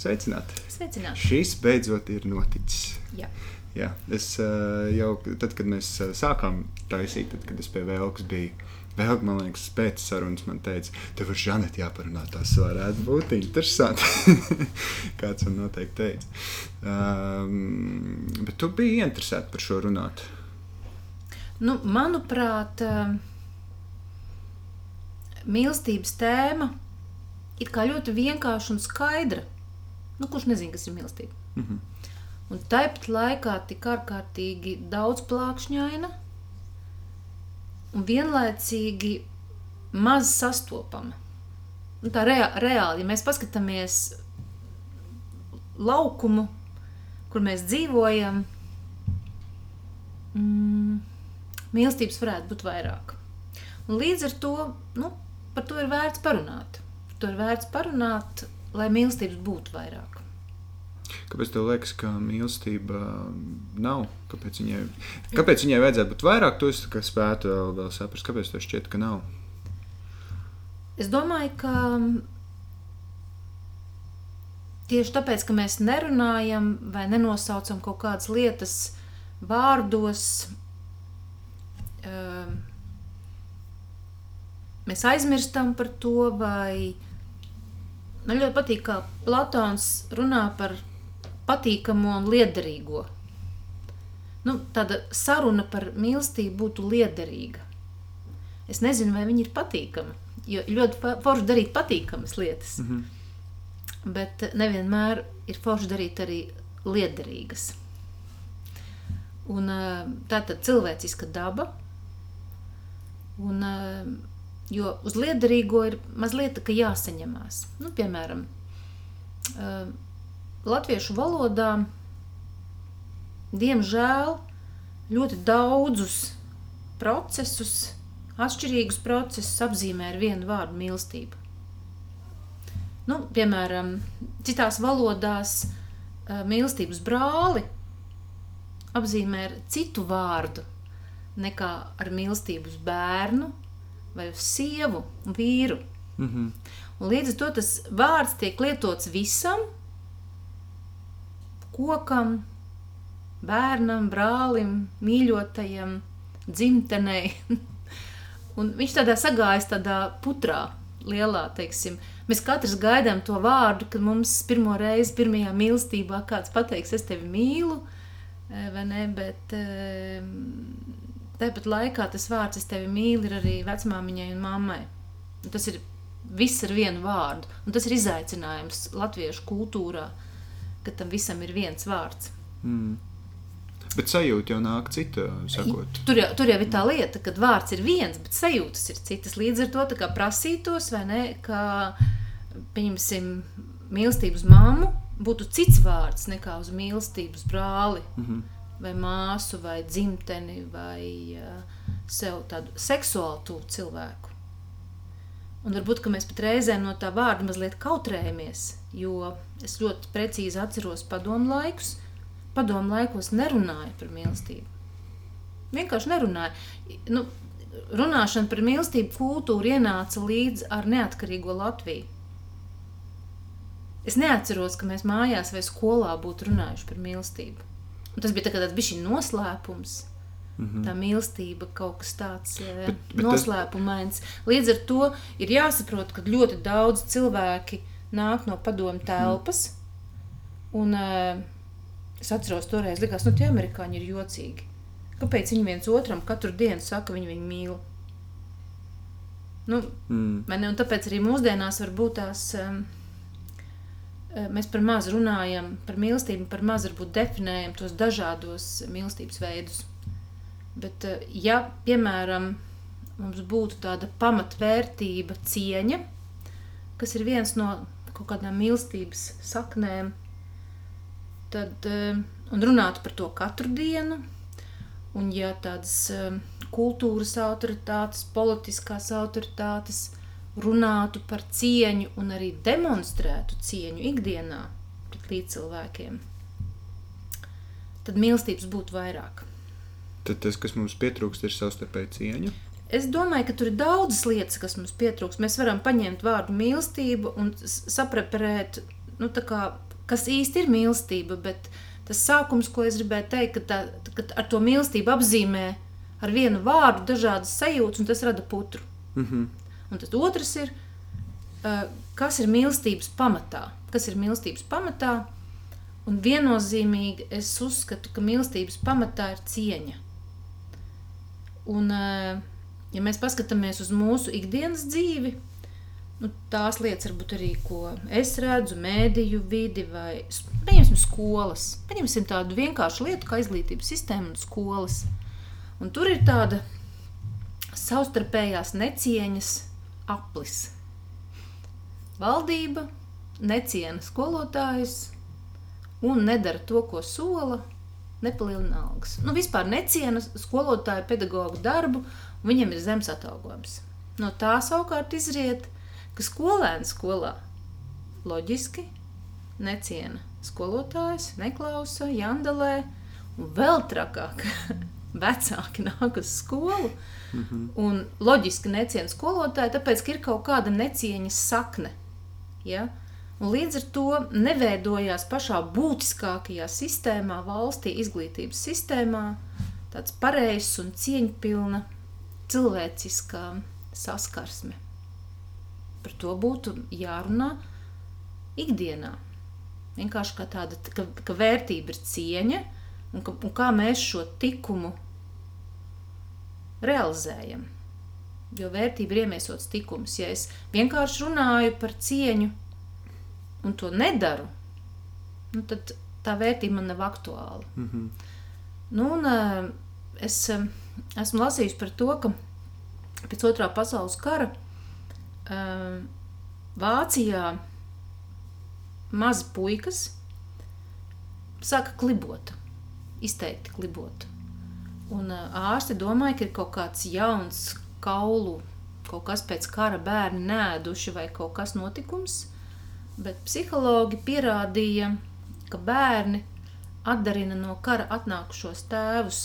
Sveicināti! Sveicināti! Šis beidzot ir noticis. Jā. Jā, es uh, jau tad, kad mēs uh, sākām taisīt, tad, kad es pie Vēlkas biju. Vēl, man liekas, pēc sarunas man teica, tev ar Žanetu jāparunā. Tas varētu būt interesanti. Kāds man noteikti teica. Um, bet tu biji interesēta par šo runāt. Nu, manuprāt, mīlestības tēma ir ļoti vienkārša un skaidra. Nu, kurš nezina, kas ir mīlestība? Mm -hmm. Un tāpat laikā tik ārkārtīgi daudz plākšņaina un vienlaicīgi maz sastopama. Un tā rea reāli, ja mēs paskatāmies laukumu, kur mēs dzīvojam, mm, mīlestības varētu būt vairāk. Un līdz ar to nu, par to ir vērts parunāt. Par to ir vērts parunāt, lai mīlestības būtu vairāk. Kāpēc tev liekas, ka mīlestība nav? Kāpēc viņai, kāpēc viņai vajadzētu būt vairāk? To es spētu vēl, vēl saprast. Kāpēc tev šķiet, ka nav? Es domāju, ka tieši tāpēc, ka mēs nerunājam vai nenosaucam kaut kādas lietas vārdos, ehm, mēs aizmirstam par to, vai man ļoti patīk, kā Platons runā par patīkamo un liederīgo. Nu, tāda saruna par mīlestību būtu liederīga. Es nezinu, vai viņa ir patīkama. Jo ļoti forši darīt patīkamas lietas, mm -hmm. bet nevienmēr ir forši darīt arī liederīgas. Un, tā tad cilvēciska daba. Un, jo uz liederīgo ir mazliet jāsaņemās. Nu, piemēram, latviešu valodā, diemžēl, ļoti daudzus procesus, atšķirīgus procesus apzīmē ar vienu vārdu mīlestību. Nu, piemēram, citās valodās mīlestības brāli apzīmē ar citu vārdu nekā ar mīlestību uz bērnu vai uz sievu un vīru. Mm -hmm. Un līdz ar to tas vārds tiek lietots visam, kokam, bērnam, brālim, mīļotajam, dzimtenei. un viņš tādā sagājas tādā putrā, lielā, teiksim. Mēs katrs gaidām to vārdu, kad mums pirmo reizi, pirmajā mīlestībā kāds pateiks, es tevi mīlu, eh, vai ne, bet eh, tāpat laikā tas vārds, es tevi mīlu, ir arī vecmāmiņai un mammai. Un tas ir viss ar vienu vārdu, un tas ir izaicinājums latviešu kultūrā, uh, ka tam visam ir viens vārds. Mm. Bet sajūta jau nāk cita. Sakot. Tur jau, tur jau ir tā lieta, ka vārds ir viens, bet sajūtas ir citas. Līdz ar to prasītos, vai ne, ka, pieņemsim, mīlestības mammu būtu cits vārds nekā uz mīlestības brāli, mm -hmm. vai māsu, vai dzimteni, vai uh, sev tādu seksuālu cilvēku. Un varbūt mēs pat reizēm no tā vārda mazliet kautrējamies, jo es ļoti precīzi atceros padomu laikus. Padomu laikos nerunāja par mīlestību. Vienkārši nerunāja. Nu, runāšana par mīlestību kultūru ienāca līdz ar neatkarīgo Latviju. Es neatceros, ka mēs mājās vai skolā būtu runājuši par mīlestību. Un tas bija tā tāds bijis noslēpums. Mm -hmm. Tā mīlestība kaut kas tāds bet, bet noslēpumains. Līdz ar to ir jāsaprot, ka ļoti daudz cilvēki nāk no padomu telpas. Un, uh, es atceros, toreiz likās, nu, tie amerikāņi ir jocīgi. Kāpēc viņi viens otram katru dienu saka, viņi viņu mīl? Nu, mm. man, un tāpēc arī mūsdienās varbūt tās um, mēs par maz runājam par mīlestību, par maz varbūt definējam tos dažādos mīlestības veidus. Bet, uh, ja, piemēram, mums būtu tāda pamatvērtība cieņa, kas ir viens no kaut kādām mīlestības saknēm, tad, eh, un runātu par to katru dienu, un ja tādas eh, kultūras autoritātes, politiskās autoritātes runātu par cieņu un arī demonstrētu cieņu ikdienā pret līdzcilvēkiem, tad mīlestības būtu vairāk. Tad tas, kas mums pietrūkst, ir savstarpēja cieņa. Es domāju, ka tur ir daudzas lietas, kas mums pietrūks. Mēs varam paņemt vārdu mīlestību un sapraperēt nu, kas īsti ir mīlestība, bet tas sākums, ko es gribēju teikt, ka, tā, ka ar to mīlestību apzīmē ar vienu vārdu dažādas sajūtas, un tas rada putru. Mm -hmm. Un tas otrs ir, kas ir mīlestības pamatā. Kas ir mīlestības pamatā? Un viennozīmīgi es uzskatu, ka mīlestības pamatā ir cieņa. Un, uh, ja mēs paskatāmies uz mūsu ikdienas dzīvi, nu, tās lietas, varbūt arī, ko es redzu, mēdīju vidi vai pieņemsim skolas. Pieņemsim tādu vienkāršu lietu kā izglītības sistēma un skolas. Un tur ir tāda savstarpējās necieņas aplis. Valdība neciena skolotājus un nedara to, ko sola, nepalielina algas. Nu, vispār neciena skolotāju pedagoģu darbu, un viņiem ir zems atalgojums. No tā savukārt izriet, ka skolēns skolā loģiski neciena skolotājs, neklausa, jandalē, un vēl trakāk vecāki nāk uz skolu mm -hmm. un loģiski neciena skolotāju, tāpēc, ka ir kaut kāda necieņas sakne. Ja? Un līdz ar to neveidojās pašā būtiskākajā sistēmā, valstī, izglītības sistēmā, tāds pareizs un cieņpilna cilvēciskā saskarsme. Par to būtu jārunā ikdienā. Vienkārši kā tāda, ka, ka vērtība ir cieņa, un, ka, un kā mēs šo likumu realizējam. Jo vērtība ir iemiesots tikums. Ja es vienkārši runāju par cieņu un to nedaru, nu, tad tā vērtība man nav aktuāla. Mm -hmm. nu, un, eh, es eh, esmu lasījusi par to, ka pēc otrā pasaules kara eh, Vācijā mazi puikas sāka klibot izteikti klibot. Un ārsti domāja, ka ir kaut kāds jauns kaulu, kaut kas pēc kara bērni nēduši vai kaut kas notikums, bet psihologi pierādīja, ka bērni atdarina no kara atnākušos tēvus,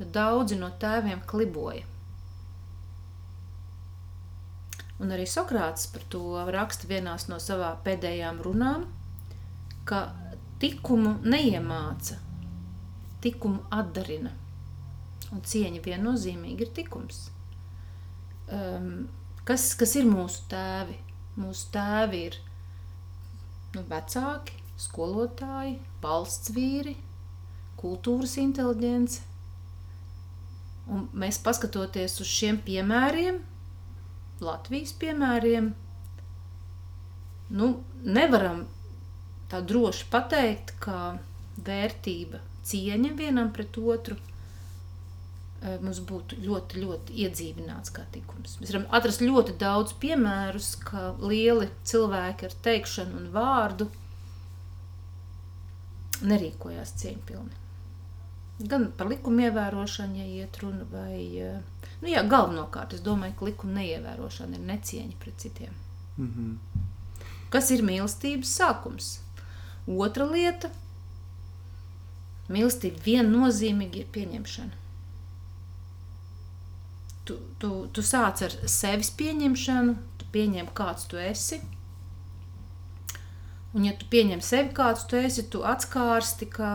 jo daudzi no tēviem kliboja. Un arī Sokrāts par to raksta vienās no savām pēdējām runām, ka tikumu neiemāca, tikumu atdarina. Un cieņa viennozīmīgi ir tikums. Um, kas, kas ir mūsu tēvi? Mūsu tēvi ir nu, vecāki, skolotāji, valsts vīri, kultūras inteliģence. Un mēs paskatoties uz šiem piemēriem, Latvijas piemēriem, nu, nevaram tā droši pateikt, ka vērtība cieņa vienam pret otru mums būtu ļoti, ļoti iedzīvināts kā tikums. Mēs varam atrast ļoti daudz piemērus, ka lieli cilvēki ar teikšanu un vārdu nerīkojās cieņpilni. Gan par likumu ievērošanu, ja iet runa, vai eh, nu jā, galvenokārt es domāju, ka likuma neievērošana ir necieņa pret citiem. Mm -hmm. Kas ir mīlestības sākums? Otra lieta Mīlestība viennozīmīgi ir pieņemšana. Tu, tu, tu sāc ar sevis pieņemšanu, tu pieņem, kāds tu esi. Un, ja tu pieņem sevi, kāds tu esi, tu atskārsti, ka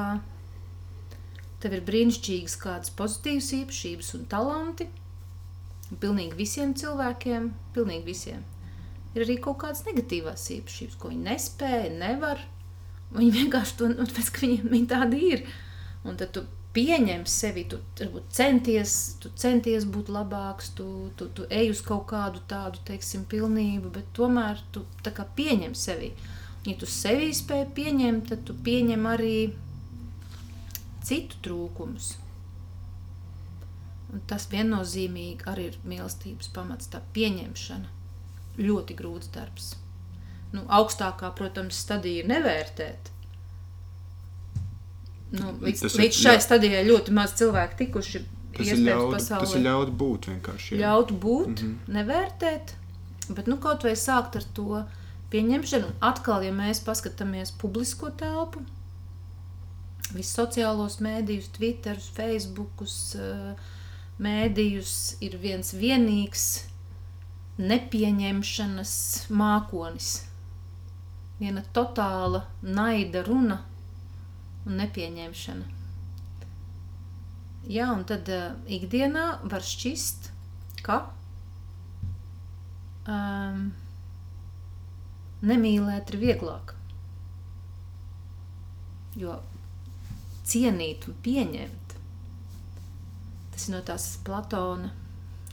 tev ir brīnišķīgas kādas pozitīvas īpašības un talanti. Un pilnīgi visiem cilvēkiem, pilnīgi visiem, ir arī kaut kādas negatīvas īpašības, ko viņi nespēja, nevar. Viņi vienkārši to, nu, pēc, viņiem viņi tādi ir. Un tad tu pieņem sevi, tu centies, tu centies būt labāks, tu, tu, tu ej uz kaut kādu tādu, teiksim, pilnību, bet tomēr tu tā kā pieņem sevi. Ja tu sevi spēj pieņemt, tad tu pieņem arī citu trūkumus. Un tas viennozīmīgi arī ir mīlestības pamats, tā pieņemšana. Ļoti grūts darbs. Nu, augstākā, protams, stadija ir nevērtēt, Nu, līdz, tas līdz šai jā. stadijai ļoti maz cilvēku tikuši. Tas ir, ļaut, pasaulē. tas ir ļaut būt vienkārši. Jā. Ļaut būt, mm -hmm. nevērtēt, bet nu, kaut vai sākt ar to pieņemšanu. Atkal, ja mēs paskatāmies publisko telpu, visus sociālos mēdījus, Twitter, Facebook, eh, mēdījus ir viens vienīgs nepieņemšanas mākonis. viena totāla naida runa un nepieņemšana. Jā, un tad uh, ikdienā var šķist, ka um, nemīlēt ir vieglāk. Jo cienīt un pieņemt, tas ir no tās Platona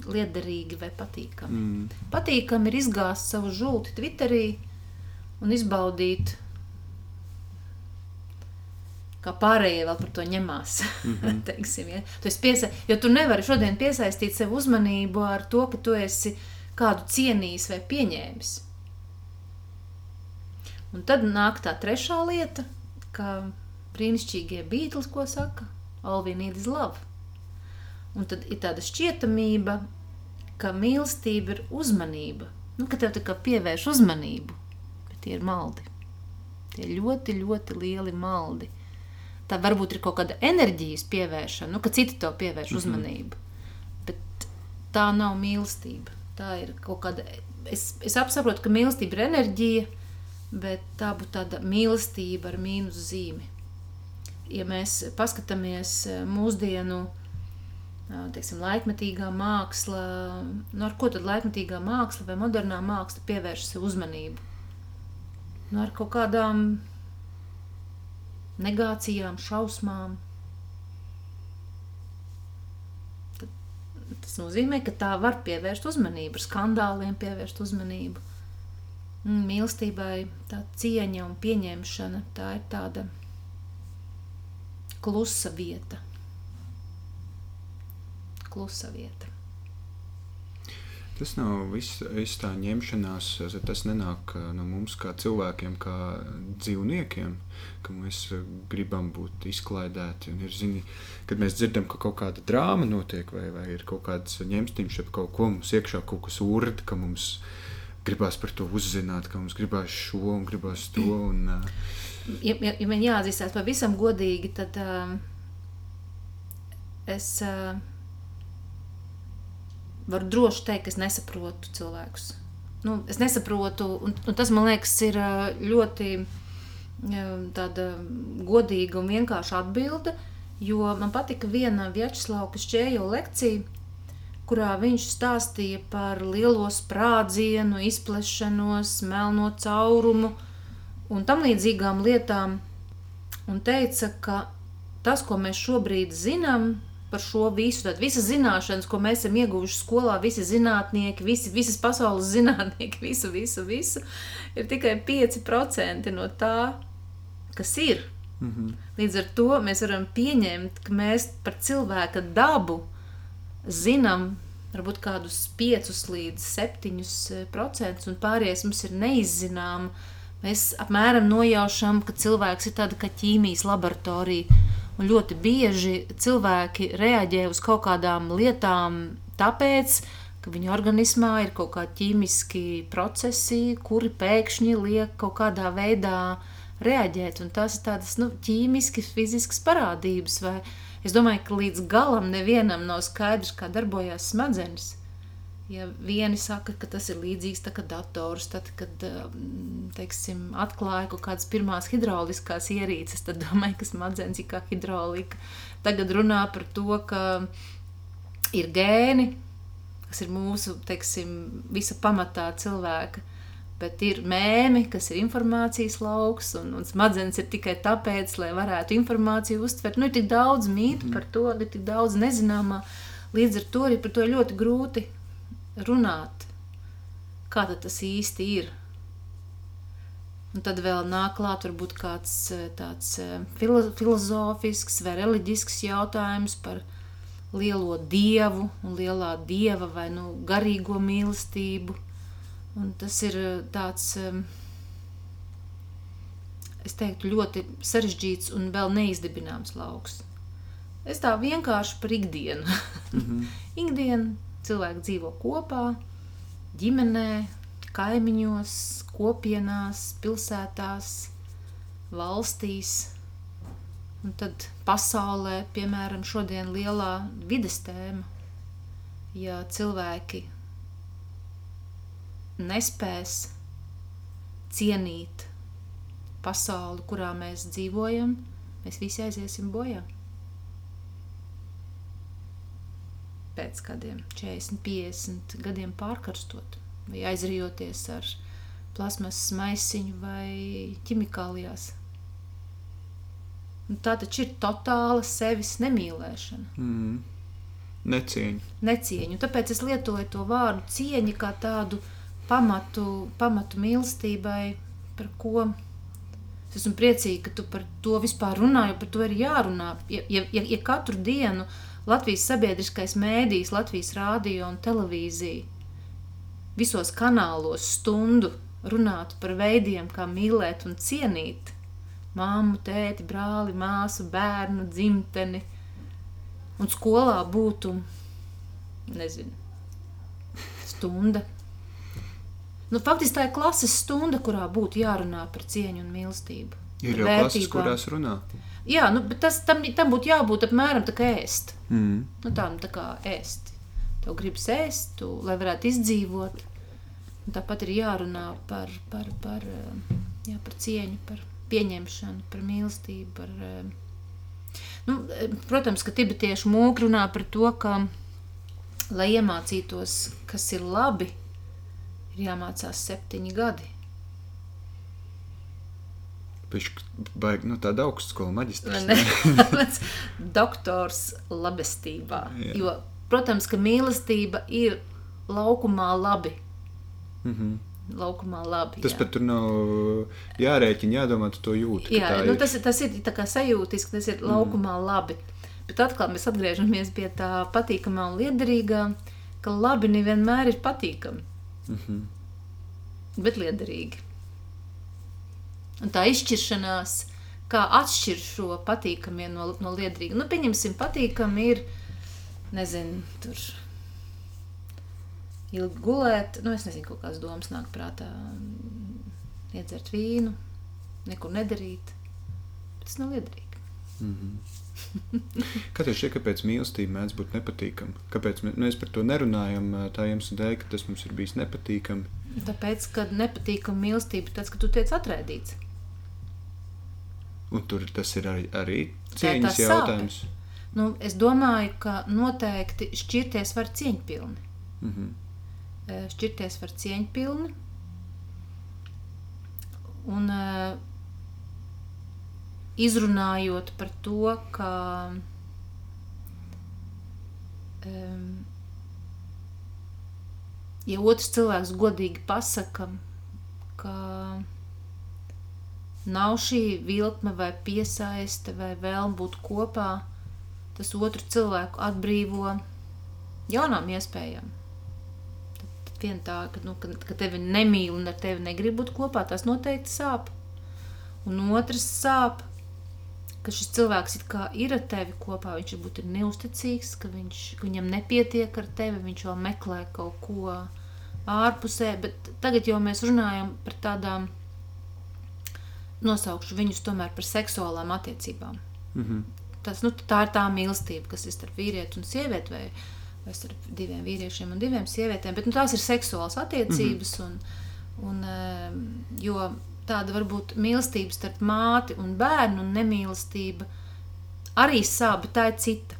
liederīgi vai patīkami. Mm. Patīkami ir izgāzt savu žulti Twitterī un izbaudīt, kā pārējie vēl par to ņemās. Mm -hmm. Teiksim, ja? tu piesa... Jo tu nevari šodien piesaistīt sev uzmanību ar to, ka tu esi kādu cienījis vai pieņēmis. Un tad nāk tā trešā lieta, ka brīnišķīgie Beatles, ko saka, all we need is love. Un tad ir tāda šķietamība, ka mīlestība ir uzmanība. Nu, ka tev tā kā pievērš uzmanību, bet tie ir maldi. Tie ļoti, ļoti lieli maldi. Tā varbūt ir kaut kāda enerģijas pievēršana, nu, ka citi to pievērš mm -hmm. uzmanību. Bet tā nav mīlestība. Tā ir kaut kāda. Es, es saprotu, ka mīlestība ir enerģija, bet tā būtu tāda mīlestība ar mīnus zīmi. Ja mēs paskatāmies mūsdienu teiksim, laikmetīgā māksla, nu, ar ko tad laikmetīgā māksla vai modernā māksla pievērš sev uzmanību? Nu, ar kaut kādām negācijām, šausmām. Tad, tas nozīmē, ka tā var pievērst uzmanību, skandāliem pievērst uzmanību. Mīlestībai tā cieņa un pieņemšana tā ir tāda klusa vieta klusa vieta. Tas nav viss, viss tā ņemšanās, tas nenāk no mums kā cilvēkiem, kā dzīvniekiem, ka mēs gribam būt izklaidēti. Ir, zini, kad mēs dzirdam, ka kaut kāda drāma notiek, vai, vai ir kaut kāds ņemstiņš, ap kaut ko mums iekšā kaut kas urd, ka mums gribās par to uzzināt, ka mums gribās šo un gribās to. Un, ja, ja, ja man jāatzīstās pavisam godīgi, tad uh, es. Uh, varu droši teikt, ka es nesaprotu cilvēkus. Nu, es nesaprotu, un, un tas man liekas, ir ļoti tāda godīga un vienkārša atbilde. Jo man patika viena Vjačeslava Šķējo lekcija, kurā viņš stāstīja par lielo sprādzienu, izplešanos, melno caurumu un tam līdzīgām lietām. Un teica, ka tas, ko mēs šobrīd zinām, par šo visu. Tad visas zināšanas, ko mēs esam ieguvuši skolā, visi zinātnieki, visi, visas pasaules zinātnieki, visu, visu, visu, ir tikai 5% no tā, kas ir. Mm -hmm. Līdz ar to mēs varam pieņemt, ka mēs par cilvēka dabu zinām varbūt kādus 5 līdz 7%, un pārējais mums ir neizzināms. Mēs apmēram nojaušam, ka cilvēks ir tāda kā ķīmijas laboratorija Un ļoti bieži cilvēki reaģē uz kaut kādām lietām tāpēc, ka viņu organismā ir kaut kādi ķīmiski procesi, kuri pēkšņi liek kaut kādā veidā reaģēt. Un tās ir tādas nu, ķīmiskas, fiziskas parādības. Vai es domāju, ka līdz galam nevienam nav skaidrs, kā darbojas smadzenes. Ja vieni saka, ka tas ir līdzīgs tam, kad dators, tad, kad um, teiksim, atklāja kaut kādas pirmās hidrauliskās ierīces, tad domāju, ka smadzenes ir kā hidraulika. Tagad runā par to, ka ir gēni, kas ir mūsu teiksim, visa pamatā cilvēka. Bet ir mēmi, kas ir informācijas lauks, un, un smadzenes ir tikai tāpēc, lai varētu informāciju uztvert. Nu, ir tik daudz mītu par to, ir tik daudz nezināmā. Līdz ar to arī par to ļoti grūti runāt, kā tas īsti ir. Un tad vēl nāk klāt varbūt kāds eh, tāds eh, filozofisks vai reliģisks jautājums par lielo dievu un lielā dieva vai nu garīgo mīlestību. Un tas ir eh, tāds, es teiktu, ļoti sarežģīts un vēl neizdibināms lauks. Es tā vienkārši par ikdienu. Mm -hmm. ikdienu cilvēki dzīvo kopā, ģimenē, kaimiņos, kopienās, pilsētās, valstīs. Un tad pasaulē, piemēram, šodien lielā vides tēma, ja cilvēki nespēs cienīt pasauli, kurā mēs dzīvojam, mēs visi aiziesim bojā. Pēc kādiem 40, 50 gadiem pārkarstot vai aizrijoties ar plasmasas maisiņu vai ķimikālijās. Un tā taču ir totāla sevis nemīlēšana. Mm. Necieņa. Necieņu. Tāpēc es lietoju to vārdu cieņa kā tādu pamatu, pamatu mīlestībai, par ko es esmu priecīga, ka tu par to vispār runā, jo par to ir jārunā. Ja, ja, ja, katru dienu Latvijas sabiedriskais mēdījis, Latvijas rādio un televīzija visos kanālos stundu runātu par veidiem, kā mīlēt un cienīt māmu, tēti, brāli, māsu, bērnu, dzimteni, un skolā būtu, nezinu, stunda. Nu, faktiski tā ir klases stunda, kurā būtu jārunā par cieņu un mīlestību. Ir jau klases, kurās runā. Jā, nu, bet tas, tam, tam būtu jābūt apmēram tā kā ēst. Mm. Nu, tā, nu, tā kā ēst. Tev gribas ēst, tu, lai varētu izdzīvot. Un tāpat ir jārunā par, par, par, eh, jā, par cieņu, par pieņemšanu, par mīlestību. Par, eh, nu, eh, protams, ka tibetiešu mūki runā par to, ka, lai iemācītos, kas ir labi, ir jāmācās septiņi gadi. Baigi, nu tāda augstskola? Mans Doktors labestībā. Jā. Jo, protams, ka mīlestība ir laukumā labi. Mm -hmm. Laukumā labi Tas jā. pat tur nav jārēķina, jādomā, tu to jūti. Jā, nu, ir. tas, ir- tas ir tā kā sajūtiski, tas ir laukumā mm. labi. Bet atkal mēs atgriežamies pie tā patīkamā un liederīgā, ka labi nevienmēr ir patīkami, Mhm. bet liederīgi. Un tā izšķiršanās, kā atšķirt šo patīkamie no, no liederīga. Nu, pieņemsim, patīkami ir, nezinu, tur ilgi gulēt, nu, es nezinu, kaut kādas domas nāk prātā, mm, iedzert vīnu, neko nedarīt. Tas nav liederīgi. Mhm. Kā tev šķiet, kāpēc mīlestība mēdz būt nepatīkama? Kāpēc mēs, mēs par to nerunājam? Tā iemesla dēļ, ka tas mums ir bijis nepatīkami. Tāpēc, kad nepatīkama mīlestība, tas, ka tu tiec atraidīts. Un tur tas ir arī, arī cieņas tā sāpe. jautājums. Nu, es domāju, ka noteikti šķirties var cieņpilni. Mhm. Eh, Šķirties var cieņpilni. Un eh, izrunājot par to, ka um, ja otrs cilvēks godīgi pasaka, ka nav šī vilkme vai piesaiste vai vēlme būt kopā, tas otru cilvēku atbrīvo jaunām iespējām. Tad, tad vien tā, ka, nu, ka, ka tevi nemīl un ar tevi negrib būt kopā, tas noteikti sāp. Un otrs sāp, ka šis cilvēks it kā ir ar tevi kopā, viņš varbūt ir neusticīgs, ka, viņš, ka viņam nepietiek ar tevi, viņš vēl meklē kaut ko ārpusē, bet tagad jau mēs runājam par tādām, nosaukšu viņus tomēr par seksuālām attiecībām. Mhm. Tas, nu, tā ir tā mīlestība, kas ir starp vīrieti un sievieti, vai, vai starp diviem vīriešiem un diviem sievietēm. Bet nu, tās ir seksuālas attiecības. Mm -hmm. un, un, um, jo tāda varbūt mīlestība starp māti un bērnu un nemīlestība arī sāp, bet tā ir cita.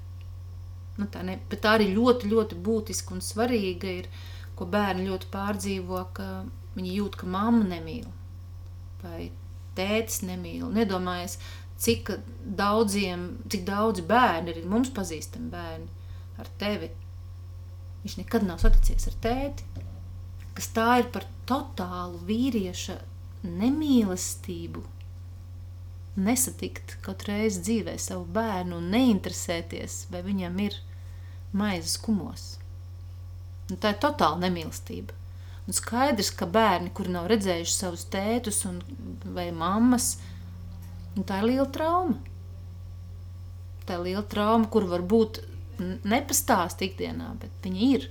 Nu, tā, ne, bet tā arī ļoti, ļoti būtiska un svarīga ir, ko bērni ļoti pārdzīvo, ka viņi jūt, ka mamma nemīl vai tētis nemīl. Nedomājies, cik daudziem, cik daudzi bērni ir mums pazīstami bērni ar tevi. Viņš nekad nav saticies ar tēti, kas tā ir par totālu vīrieša nemīlestību. Nesatikt katru reizi dzīvē savu bērnu un neinteresēties, vai viņam ir maizes kumos. Un tā ir totāla nemīlestība. Un skaidrs, ka bērni, kuri nav redzējuši savus tētus un, vai mammas, un tā ir liela trauma. Tā ir liela trauma, kur varbūt nepastāst ikdienā, bet viņa ir.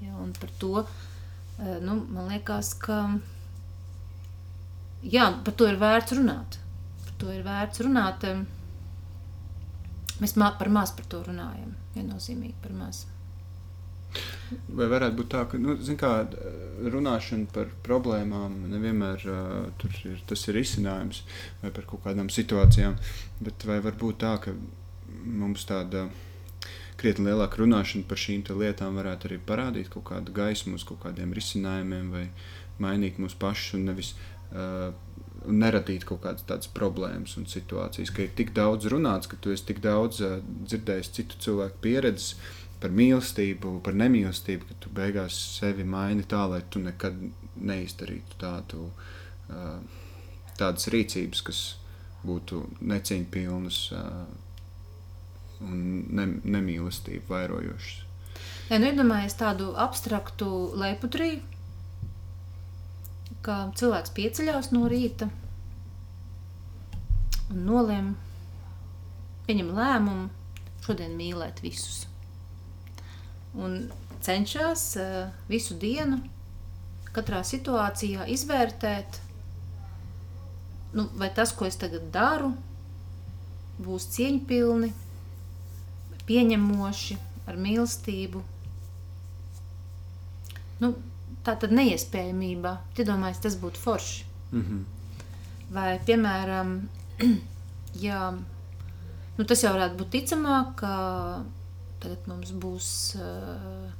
Ja, un par to eh, nu, man liekas, ka jā, par to ir vērts runāt. Par to ir vērts runāt. em, Mēs mā, par maz par to runājam. Viennozīmīgi par maz. Vai varētu būt tā, ka nu, kā, runāšana par problēmām nevienmēr uh, ir, tas ir risinājums vai par kaut kādām situācijām, bet vai var būt tā, ka mums tāda krietni lielāka runāšana par šīm lietām varētu arī parādīt kaut kādu gaismu uz kaut kādiem risinājumiem vai mainīt mūsu pašus un nevis uh, neradīt kaut kādas tādas problēmas un situācijas, ka ir tik daudz runāts, ka tu esi tik daudz uh, dzirdējis citu cilvēku pieredzes par mīlestību, par nemīlestību, ka tu beigās sevi maini tā, lai tu nekad neizdarītu tādu, tādas rīcības, kas būtu necieņpilnas un ne, nemīlestību vairojošas. Ja, nu, iedomājies tādu abstraktu leputriju, kā cilvēks pieceļās no rīta un nolēma, pieņem lēmumu šodien mīlēt visus un cenšas uh, visu dienu, katrā situācijā izvērtēt, nu, vai tas, ko es tagad daru, būs cieņpilni, pieņemoši, ar mīlestību. Nu, tā tad neiespējamība. Iedomājieties, tas būtu forši. Mm -hmm. Vai, piemēram, ja, nu, tas jau varētu būt ticamāk, ka Tagad mums būs uh,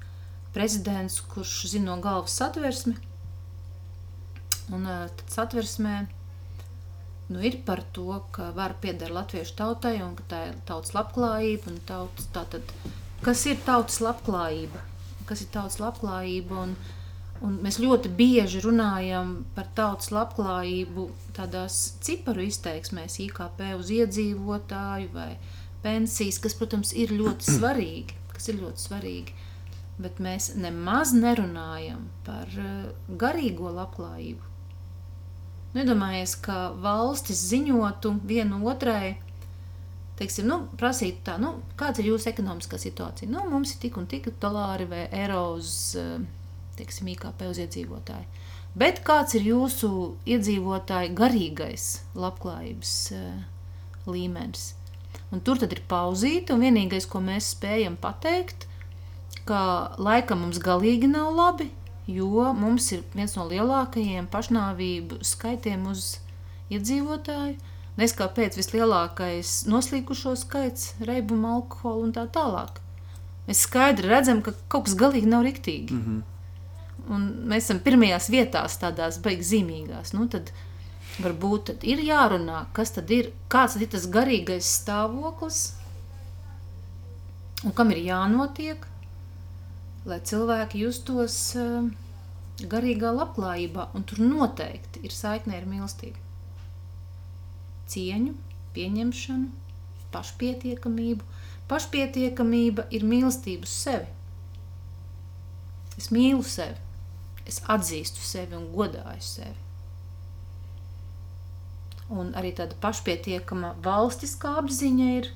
prezidents, kurš zina no galvas satversmi. Un uh, tad satversmē nu, ir par to, ka vara pieder latviešu tautai un ka tā ir tautas labklājība. Tautas, tātad, kas ir tautas labklājība? Kas ir tautas labklājība? Un, un mēs ļoti bieži runājam par tautas labklājību tādās ciparu izteiksmēs, IKP uz iedzīvotāju vai ne pensijas, kas, protams, ir ļoti svarīgi, kas ir ļoti svarīgi, bet mēs nemaz nerunājam par uh, garīgo labklājību. Nedomājies, ka valstis ziņotu vienu otrai, teiksim, nu, prasītu tā, nu, kāds ir jūsu ekonomiskā situācija? Nu, mums ir tik un tik dolāri vai eiro uz, uh, teiksim, IKP uz iedzīvotāju. Bet kāds ir jūsu iedzīvotāju garīgais labklājības uh, līmenis? Un tur tad ir pauzīte, un vienīgais, ko mēs spējam pateikt, ka laikam mums galīgi nav labi, jo mums ir viens no lielākajiem pašnāvību skaitiem uz iedzīvotāju. Nes kāpēc vislielākais noslīkušo skaits, reibuma, alkohola un tā tālāk. Mēs skaidri redzam, ka kaut kas galīgi nav riktīgi. Mm -hmm. Un mēs esam pirmajās vietās, tādās beigas zīmīgās. Nu, tad, uh, varbūt ir jārunā, kas tad ir, kāds tad ir tas garīgais stāvoklis un kam ir jānotiek, lai cilvēki justos uh, garīgā labklājībā, un tur noteikti ir saikne ar mīlestību. Cieņu, pieņemšanu, pašpietiekamību. Pašpietiekamība ir mīlestība uz sevi. Es mīlu sevi, es atzīstu sevi un godāju sevi un arī tāda pašpietiekama valstiskā apziņa ir,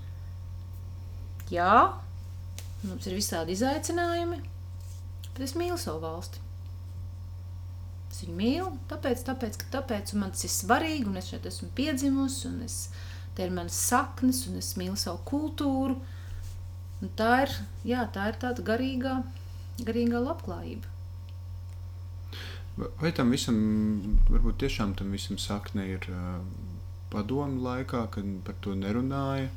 jā, mums ir visādi izaicinājumi, bet es mīlu savu valsti. Es viņu mīlu, tāpēc, tāpēc, ka tāpēc man tas ir svarīgi, un es šeit esmu piedzimusi, un es, te ir manas saknes, un es mīlu savu kultūru. Un tā ir, jā, tā ir tāda garīgā, garīgā labklājība. Vai tam visam, varbūt tiešām tam visam sakne ir uh, padomu laikā, kad par to nerunāja,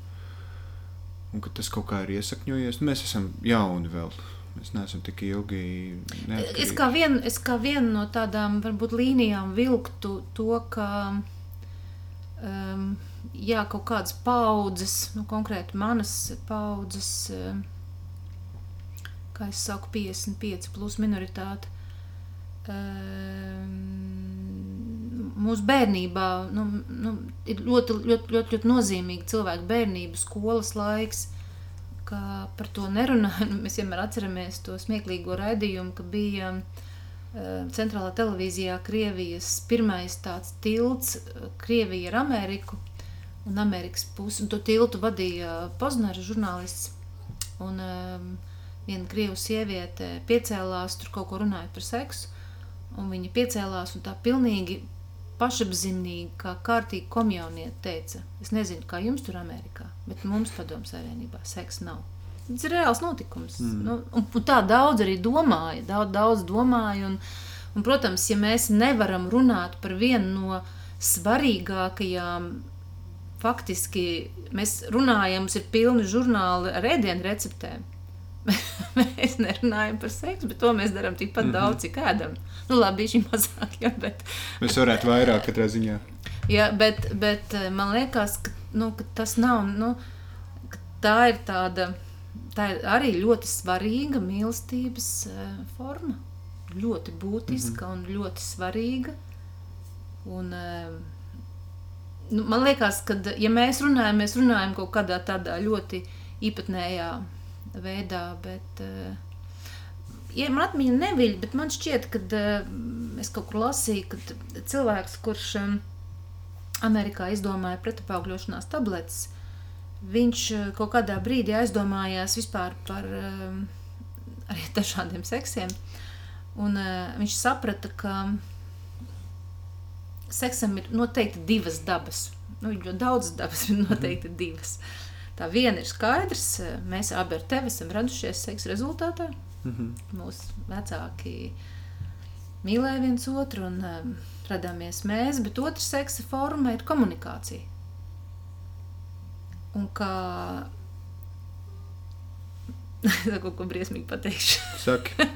un ka tas kaut kā ir iesakņojies? Nu, mēs esam jauni vēl. Mēs neesam tik ilgi. Neatkarīgi. Es kā vienu vien, vien no tādām varbūt līnijām vilktu to, ka um, jā, kaut kādas paudzes, nu, konkrēti manas paudzes, um, kā es saku, 55 plus minoritāte, mūsu bērnībā nu, nu, ir ļoti, ļoti, ļoti, ļoti nozīmīgi cilvēku bērnību, skolas laiks. Par to nerunājam. Mēs vienmēr atceramies to smieklīgo raidījumu, ka bija uh, centrālā televīzijā Krievijas pirmais tāds tilts Krievija ar Ameriku un Amerikas pusi. Un to tiltu vadīja Poznera žurnālists. Un, um, viena krievu sieviete piecēlās, tur kaut ko runāja par seksu un viņa piecēlās un tā pilnīgi pašapziņīgi, kā kārtīgi komjaunieti teica, es nezinu, kā jums tur Amerikā, bet mums padomu savienībā seks nav. Tas ir reāls notikums. Mm. Nu, un, un tā daudz arī domāja. Daudz, daudz domāja un, un, protams, ja mēs nevaram runāt par vienu no svarīgākajām, faktiski mēs runājam, mums ir pilni žurnāli ar ēdienu receptēm. mēs nerunājam par seksu, bet to mēs darām tikpat mm -hmm. daudz, cik ēdam. Nu, labi, šī mazāk, ja, bet... Mēs varētu vairāk katrā ziņā. Ja, bet, bet eh, man liekas, ka, nu, ka tas nav, nu, ka tā ir tāda tā ir arī ļoti svarīga mīlestības uh, forma. Ļoti būtiska mm -hmm. un ļoti svarīga. Un, uh, nu, man liekas, ka, ja mēs runājam, mēs runājam kaut kādā tādā ļoti īpatnējā veidā, bet uh, ja man atmiņa neviļ, bet man šķiet, ka uh, es kaut kur lasīju, ka cilvēks, kurš um, Amerikā izdomāja pretapaugļošanās tabletes, viņš eh, kaut kādā brīdī aizdomājās vispār par arī dažādiem seksiem. Un, uh, viņš saprata, ka seksam ir noteikti divas dabas. Nu, jo daudz dabas ir noteikti divas. Tā viena ir skaidrs, mēs abi ar tevi esam radušies seksa rezultātā. Mm -hmm. Mūsu vecāki mīlēja viens otru un um, radāmies mēs, bet otra seksa forma ir komunikācija un ka kaut ko briesmīgi pateikšu. Saki.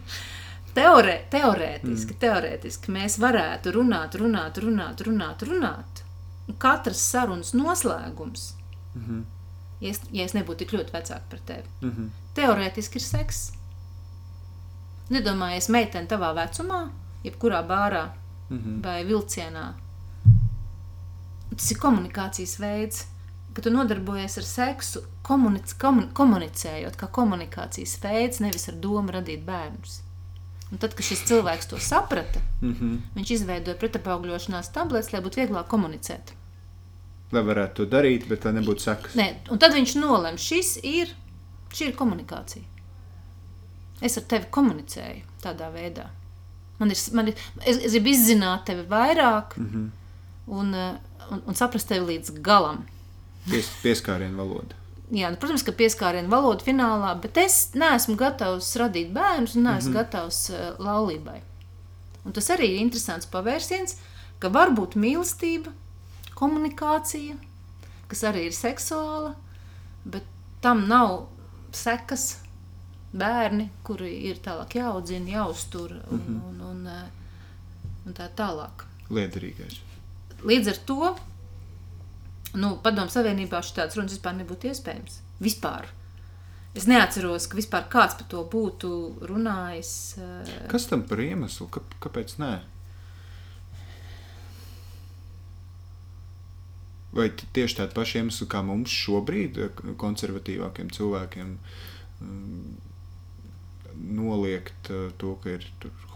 Teorē, teorētiski, mm. teorētiski mēs varētu runāt, runāt, runāt, runāt, runāt. Un katrs sarunas noslēgums, mm -hmm. Ja, es, ja es nebūtu tik ļoti vecāka par tevi, mm -hmm. teorētiski ir seks. Nedomājies, meitene tavā vecumā, jebkurā bārā mm -hmm. vai vilcienā. Tas ir komunikācijas veids ka tu nodarbojies ar seksu, komunic, komun, komunicējot, kā komunikācijas veids, nevis ar domu radīt bērnus. Un tad, kad šis cilvēks to saprata, mm -hmm. viņš izveidoja pretapaugļošanās tabletes, lai būtu vieglāk komunicēt. Lai varētu to darīt, bet tā nebūtu sekas. Nē, un tad viņš nolēma, šis ir, šī ir komunikācija. Es ar tevi komunicēju tādā veidā. Man ir, man ir, es, es gribu izzināt tevi vairāk mm -hmm. un, un, un saprast tevi līdz galam. Pies, pieskārienu valoda. Jā, nu, protams, ka pieskārienu valoda finālā, bet es neesmu gatavs radīt bērnus un neesmu mm -hmm. gatavs uh, laulībai. Un tas arī ir interesants pavērsiens, ka var būt mīlestība, komunikācija, kas arī ir seksuāla, bet tam nav sekas bērni, kuri ir tālāk jāaudzina, jāuztur un, mm -hmm. un, un, un, un tā tālāk. Liederīgais. Līdz ar to nu, Padomu Savienībā šādas runas vispār nebūtu iespējams. Vispār. Es neatceros, ka vispār kāds par to būtu runājis. Eh, Kas tam par iemeslu? Kā, kāpēc nē? Vai tieši tāda paša iemesla kā mums šobrīd, eh, konservatīvākiem cilvēkiem, mm, noliegt eh, to, ka ir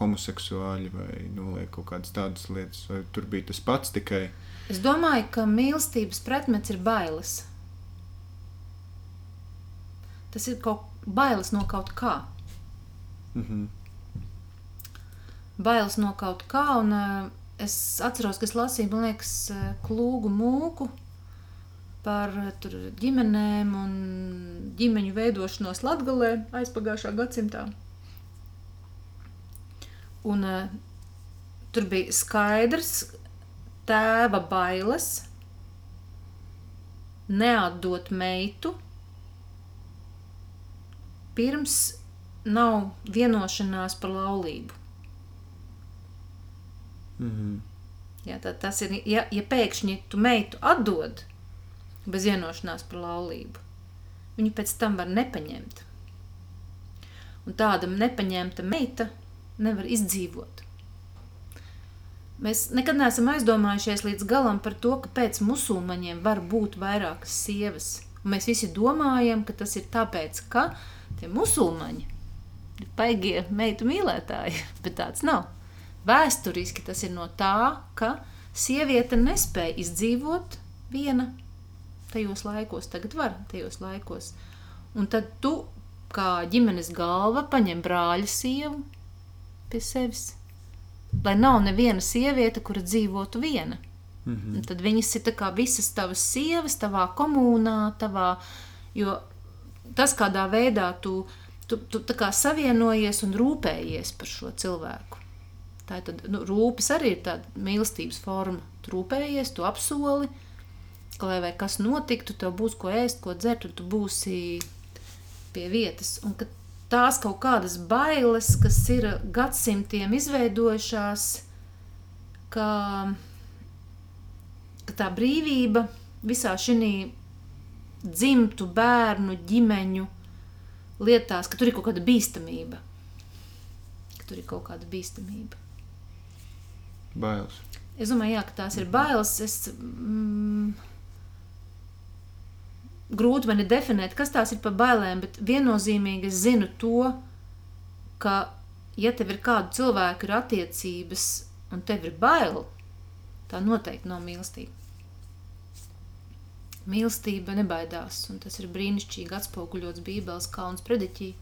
homoseksuāļi vai noliegt kaut kādas tādas lietas, vai tur bija tas pats tikai. Es domāju, ka mīlestības pretmets ir bailes. Tas ir kaut bailes no kaut kā. Mm -hmm. Bailes no kaut kā, un uh, es atceros, ka es lasīju, man liekas, uh, klūgu mūku par uh, tur, ģimenēm un ģimeņu veidošanos Latgalē aizpagājušā gadsimtā. Un uh, tur bija skaidrs, tēva bailes neatdot meitu, pirms nav vienošanās par laulību. Mm -hmm. ja, tas ir, ja, ja pēkšņi tu meitu atdod bez vienošanās par laulību, viņu pēc tam var nepaņemt. Un tāda nepaņemta meita nevar izdzīvot. Mēs nekad neesam aizdomājušies līdz galam par to, ka pēc musulmaņiem var būt vairākas sievas. Un mēs visi domājam, ka tas ir tāpēc, ka tie musulmaņi ir paigie meitu mīlētāji, bet tāds nav. Vēsturiski tas ir no tā, ka sieviete nespēja izdzīvot viena tajos laikos, tagad var tajos laikos. Un tad tu, kā ģimenes galva, paņem brāļa sievu pie sevis lai nav neviena sieviete, kura dzīvotu viena. Mm -hmm. Tad viņas ir visas tavas sievas, tavā komunā, tavā. Jo tas, kādā veidā tu, tu, tu savienojies un rūpējies par šo cilvēku. Tā ir tad, nu, rūpes arī ir tāda mīlestības forma. Tu rūpējies, tu apsoli, ka lai kas notiktu, tev būs ko ēst, ko dzert, un tu būsi pie vietas. Un ka tās kaut kādas bailes, kas ir gadsimtiem izveidojušās, ka, ka tā brīvība visā šī dzimtu, bērnu, ģimeņu lietās, ka tur ir kaut kāda bīstamība. Ka tur ir kaut kāda bīstamība. Bailes. Es domāju, jā, ka tās ir bailes. Es, mm, grūti man ir definēt, kas tās ir par bailēm, bet viennozīmīgi es zinu to, ka, ja tev ir kāda cilvēka ir attiecības un tev ir bail, tā noteikti nav mīlestība. Mīlestība nebaidās, un tas ir brīnišķīgi atspoguļots Bībeles kauns prediķī.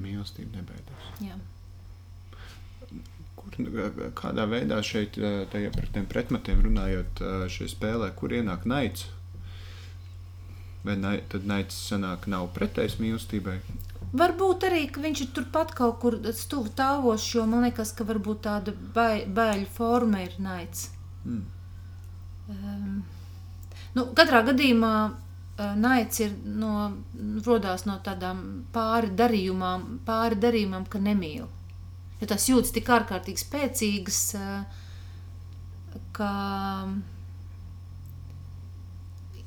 Mīlestība nebaidās. Jā. Kur, kādā veidā šeit, tajā par tiem pretmatiem runājot, šajā spēlē, kur ienāk naids? Vai nai, tad naids sanāk nav pretējs mīlestībai? Varbūt arī, viņš ir turpat kaut kur stuvu tāvos, jo man liekas, ka varbūt tāda bai, baiļu forma ir naids. Mm. Um, nu, katrā gadījumā uh, naids ir no, rodās no tādām pāri darījumām, pāri darījumam, ka nemīl jo tas jūtas tik ārkārtīgi spēcīgas, eh, ka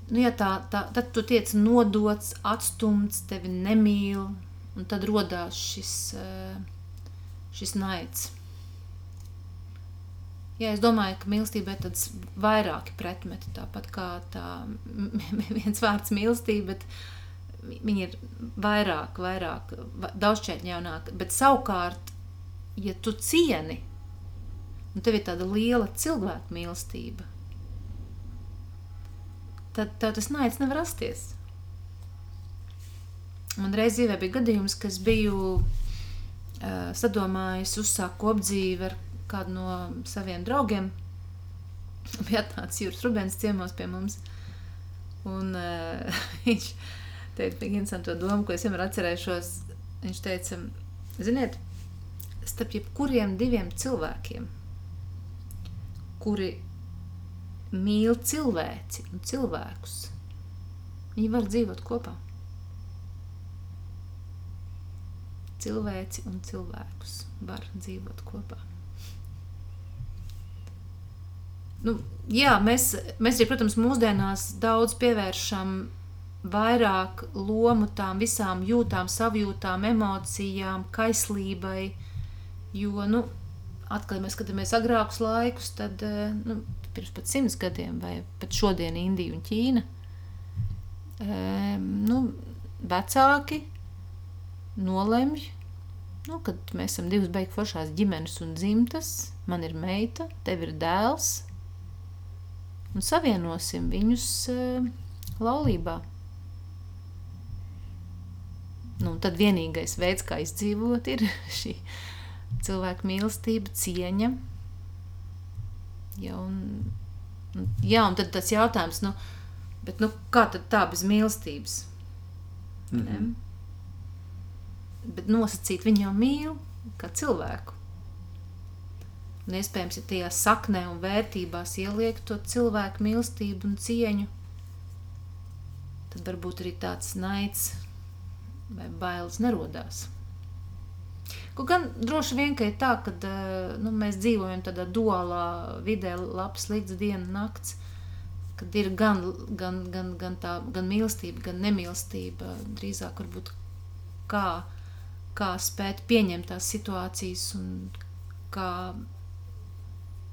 nu, ja tā, tā, tad tu tiec nodots, atstumts, tevi nemīl, un tad rodās šis, eh, šis naids. Jā, es domāju, ka mīlestībai ir tāds vairāki pretmeti, tāpat kā tā viens vārds mīlestība, bet viņi ir vairāk, vairāk, daudzšķaitņaunāk, bet savukārt ja tu cieni, un tev ir tāda liela cilvēku mīlestība, tad tev tas naids nevar rasties. Man reiz dzīvē bija gadījums, ka es biju uh, sadomājis uzsākt kopdzīvi ar kādu no saviem draugiem. Bija atnācis Jūras Rubens ciemos pie mums. Un uh, viņš teica, bija interesanti to domu, ko es vienmēr atcerēšos. Viņš teica, ziniet, starp jebkuriem diviem cilvēkiem, kuri mīl cilvēci un cilvēkus, viņi var dzīvot kopā. Cilvēci un cilvēkus var dzīvot kopā. Nu, jā, mēs, mēs arī, protams, mūsdienās daudz pievēršam vairāk lomu tām visām jūtām, savjūtām, emocijām, kaislībai, Jo, nu, atkal, ja mēs skatāmies agrākus laikus, tad eh, nu, pirms pat simts gadiem, vai pat šodien Indija un Ķīna, nu, vecāki nolemj, nu, kad mēs esam divas beigas foršās ģimenes un dzimtas, man ir meita, tev ir dēls, un savienosim viņus laulībā. Nu, tad vienīgais veids, kā izdzīvot, ir šī cilvēku mīlestība, cieņa. Ja, un, jā, un tad tas jautājums, nu, bet, nu, kā tad tā bez mīlestības? Mm -hmm. Ne? Bet nosacīt viņu jau mīl kā cilvēku. Un iespējams, ja tajā saknē un vērtībās ieliek to cilvēku mīlestību un cieņu, tad varbūt arī tāds naids vai bailes nerodās. Kaut gan droši vien, ir tā, ka eh, nu, mēs dzīvojam tādā duālā vidē, labs, slikts diena, nakts, kad ir gan, gan, gan, gan, tā, gan mīlestība, gan nemīlestība. Drīzāk varbūt kā, kā spēt pieņemt tās situācijas un kā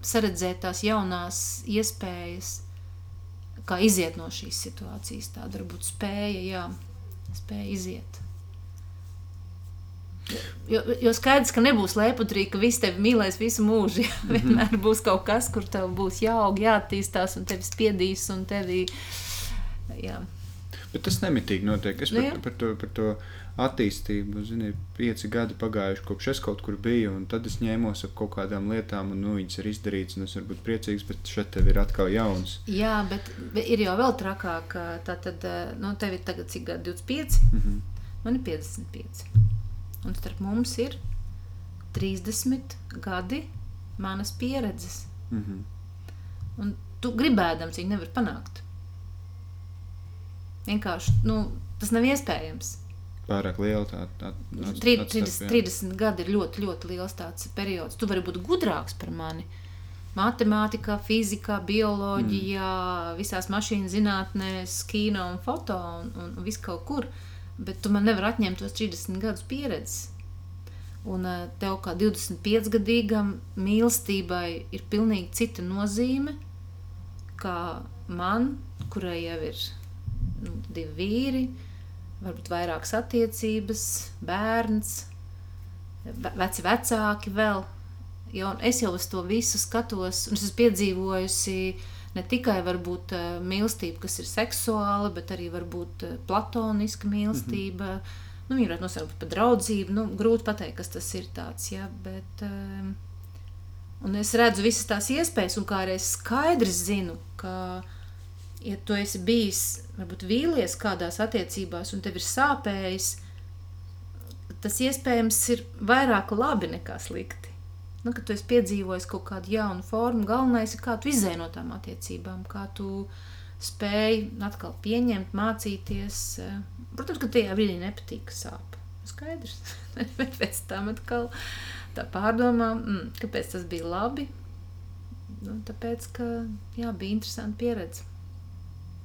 saredzēt tās jaunās iespējas, kā iziet no šīs situācijas. Tāda varbūt spēja, jā, spēja iziet. Jo, jo skaidrs, ka nebūs lepudrīgi, ka viss tevi mīlēs visu mūžu. Ja? Mm -hmm. Vienmēr būs kaut kas, kur tev būs jāaug, jāattīstās, un tevi spiedīs, un tevi. Jā. Bet tas nemitīgi notiek. Es Nu, par, par, to, par to attīstību, zinu, pieci gadi pagājuši kopš es kaut kur biju, un tad es ņēmos ap kaut kādām lietām, un nu, viņas ir izdarītas, un es varu būt priecīgs, bet šeit tev ir atkal jauns. Jā, bet, ir jau vēl trakāk. ka Tā tad, nu, tev ir tagad cik gadi? 25, Mhm. man ir 55. Un starp mums ir 30 gadi manas pieredzes. Mhm. Un tu gribēdams viņu nevar panākt. Vienkārši nu, tas nav iespējams. Pārāk liela tā, tā, tā Tri- 30, 30 gadi ir ļoti, ļoti liels tāds periods. Tu vari būt gudrāks par mani. Matemātikā, fizikā, bioloģijā, mm. visās mašīnu zinātnēs, kino un foto un, un, un viss kaut kur. Bet tu man nevari atņemt tos 30 gadus pieredzes. Un eh, tev kā 25 gadīgam mīlestībai ir pilnīgi cita nozīme kā man, kurai jau ir nu, divi vīri, varbūt vairākas attiecības, bērns, ve- veci vecāki vēl. Un es jau uz to visu skatos, un es esmu piedzīvojusi ne tikai varbūt, eh, mīlestību, kas ir seksuāla, bet arī varbūt eh, platoniska mīlestība. Mm -hmm. nu, viņa varētu nosaukt par draudzību. Nu, grūti pateikt, kas tas ir tāds. Ja, bet, um, un es redzu visas tās iespējas, un kā arī es skaidri zinu, ka, ja tu esi bijis, varbūt vīlies kādās attiecībās, un tev ir sāpējis, tas iespējams ir vairāk labi nekā slikti. Nu, kad tu esi piedzīvojis kaut kādu jaunu formu, galvenais ir, kā tu izēj no tām attiecībām, kā tu spēj atkal pieņemt, mācīties. Protams, ka tajā brīdī nepatīk, ka sāp. Skaidrs. Bet pēc tam atkal tā pārdomā, mm, kāpēc tas bija labi. Nu, tāpēc, ka jā, bija interesanti pieredze.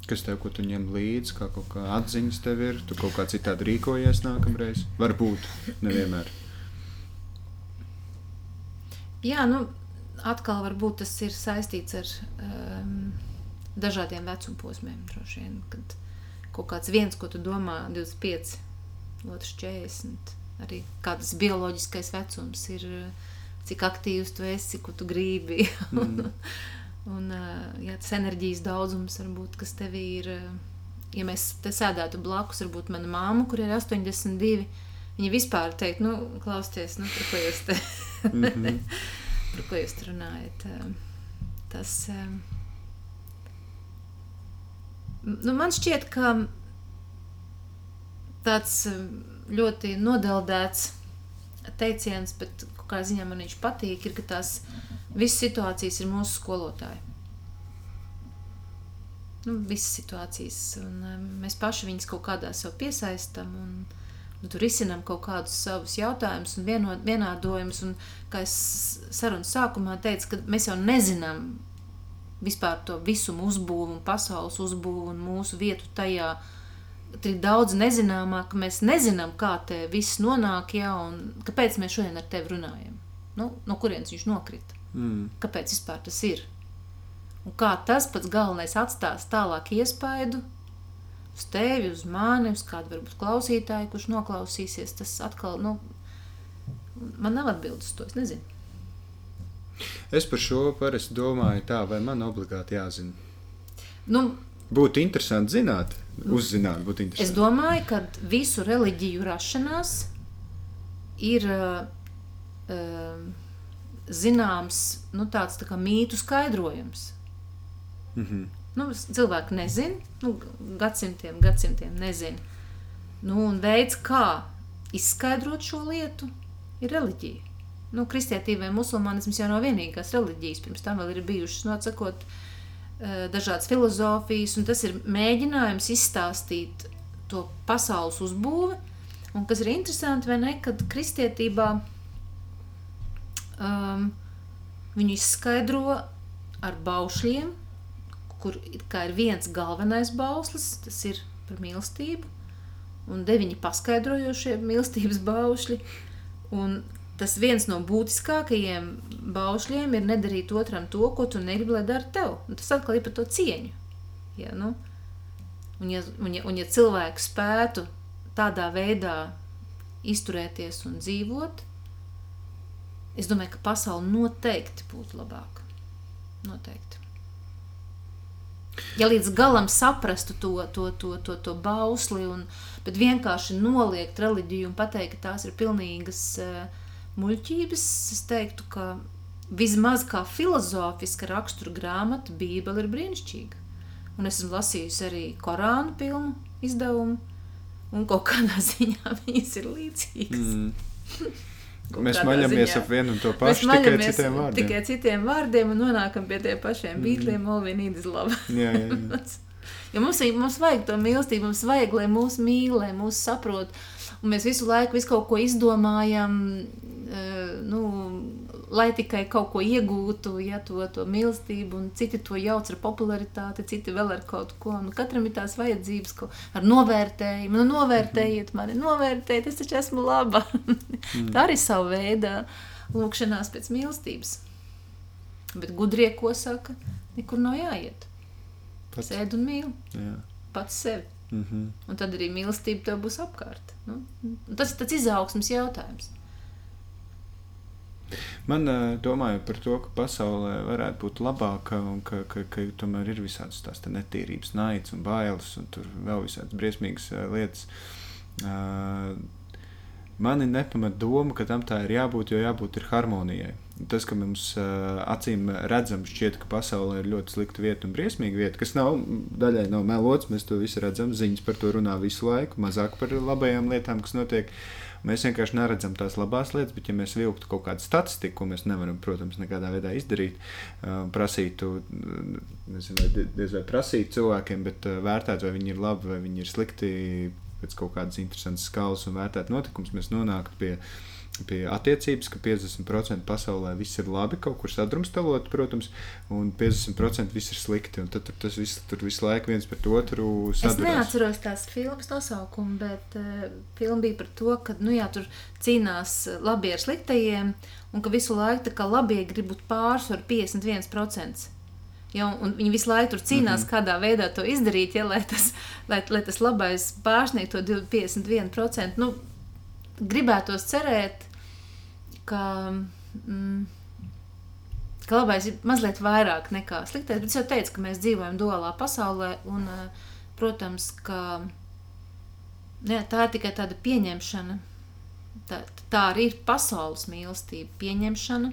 Kas tev, ko tu ņem līdzi, kā kaut kā atziņas tev ir, tu kaut kā citādi rīkojies nākamreiz? Varbūt, nevienmēr. Jā, nu, atkal varbūt tas ir saistīts ar um, dažādiem vecuma posmiem. droši Vien, kad kaut kāds viens, ko tu domā, 25, otrs 40, arī kāds bioloģiskais vecums ir, cik aktīvs tu esi, ko tu gribi. un, un uh, jā, tas enerģijas daudzums, varbūt, kas tev ir. uh, Ja mēs te sēdētu blakus, varbūt mana māma, kur ir 82, viņa vispār teikt, nu, klausieties, nu, par ko jūs te Mhm. par ko jūs runājat. Um, Tas um, nu, man šķiet, ka tāds um, ļoti nodeldēts teiciens, bet kā ziņā man viņš patīk, ir, ka tās visas situācijas ir mūsu skolotāji. Nu, visas situācijas, un mēs paši viņus kaut kādā sev piesaistam. Un, un tur risinām kaut kādus savus jautājumus un vieno- vienādojumus. Un, kā es sarunas sākumā teicu, ka mēs jau nezinām vispār to visumu uzbūvi un pasaules uzbūvi un mūsu vietu tajā. Tur ir daudz nezināmā, ka mēs nezinām, kā te viss nonāk, ja, un kāpēc mēs šodien ar tevi runājam. Nu, no kurienes viņš nokrita? Mm. Kāpēc vispār tas ir? Un kā tas pats galvenais atstās tālāk iespaidu uz tevi, uz mani, uz kādu varbūt klausītāju, kurš noklausīsies. Tas atkal, nu, man nav atbildes to. Es nezinu. Es par šo parasti domāju, tā, vai man obligāti jāzina. Nu, Būtu interesanti zināt, uzzināt, būtu es interesanti. domāju, ka visu reliģiju rašanās ir uh, uh, zināms nu, tāds tā mītu skaidrojums. Mhm. Nu, cilvēki nezina, nu, gadsimtiem, gadsimtiem nezina. Nu, un veids, kā izskaidrot šo lietu, ir reliģija. Nu, kristietība vai musulmanisms jau nav vienīgās reliģijas. Pirms tam vēl ir bijušas, atsakot, eh, dažādas filozofijas, un tas ir mēģinājums izstāstīt to pasaules uzbūvi. Un kas ir interesanti, vai ne, kad kristietībā um, viņu izskaidro ar baušļiem, kur ir viens galvenais bauslis, tas ir par mīlestību, un deviņi paskaidrojošie mīlestības baušļi. Un tas viens no būtiskākajiem baušļiem ir nedarīt otram to, ko tu negribi, lai dara tev. Un tas atkal ir par to cieņu. Ja, nu? un, ja, un, ja, un ja cilvēks spētu tādā veidā izturēties un dzīvot, es domāju, ka pasaule noteikti būtu labāka. Noteikti. Ja līdz galam saprastu to, to, to, to, to bausli, un, bet vienkārši noliegt reliģiju un pateikt, ka tās ir pilnīgas uh, muļķības, es teiktu, ka vismaz kā filozofiska rakstura grāmata, Bībele ir brīnišķīga. Un esmu lasījusi arī Korānu pilnu izdevumu, un kaut kādā ziņā viņas ir līdzīgas. Mm. Mēs maļamies ap vienu un to pašu, tikai citiem vārdiem. Tikai citiem vārdiem un nonākam pie tiem pašiem mm. bītliem, Olvinīdas laba. jā, jā, jā. jo mums, mums vajag to mīlestību, mums vajag, lai mūs mīl, lai mūs saprot. Un mēs visu laiku visu kaut ko izdomājam, uh, nu, lai tikai kaut ko iegūtu, ja to, to mīlestību, un citi to jauc ar popularitāti, citi vēl ar kaut ko. Nu, katram ir tās vajadzības, ko ar novērtējumu. Nu, novērtējiet mani, novērtējiet, es taču esmu laba. mm. Tā arī savu veidu lūkšanās pēc mīlestības. Bet gudrie, ko saka, nekur nav jāiet. Pats. Sēd un mīl. Jā. Pats sevi. Mm -hmm. Un tad arī mīlestība tev būs apkārt. Nu, tas ir tāds izaugsmas jautājums. Man domāju par to, ka pasaulē varētu būt labāka un ka, ka, ka tomēr ir visādas tās netīrības, naids un bailes un tur vēl visādas briesmīgas lietas. Mani nepamat doma, ka tam tā ir jābūt, jo jābūt ir harmonijai. Tas, ka mums acīm redzams, šķiet, ka pasaulē ir ļoti slikta vieta un briesmīga vieta, kas nav daļai nav melots. Mēs to visu redzam, ziņas par to runā visu laiku, mazāk par labajām lietām, kas notiek. Uh, Mēs vienkārši neredzam tās labās lietas, bet, ja mēs vilktu kaut kādu statistiku, ko mēs nevaram, protams, nekādā veidā izdarīt, prasītu, nezinu, vai diez vai prasīt cilvēkiem, bet vērtēt, vai viņi ir labi vai viņi ir slikti pēc kaut kādas interesantas skalas un vērtēt notikumus, mēs nonāktu pie pie attiecības, ka 50% pasaulē viss ir labi, kaut kur sadrumstalot, protams, un 50% viss ir slikti. Tad tur tas viss tur visu laiku viens pret otru sadarbojās. Es neatceros tās filmas nosaukumu, bet uh, filma bija par to, ka nu, jā, tur cīnās labie ar sliktajiem, un ka visu laiku tā kā labie grib būt pārsvaru 51%. Ja, viņi visu laiku tur cīnās, mm -hmm. kādā veidā to izdarīt, ja, lai, tas, lai, lai tas labais pārsniegtu to 51%. Nu, gribētos cerēt, ka, mm, ka labais ir mazliet vairāk nekā sliktais. Bet es jau teicu, ka mēs dzīvojam duālā pasaulē, un, eh, protams, ka jā, tā ir tikai tāda pieņemšana. Tā, tā arī ir pasaules mīlestība, pieņemšana,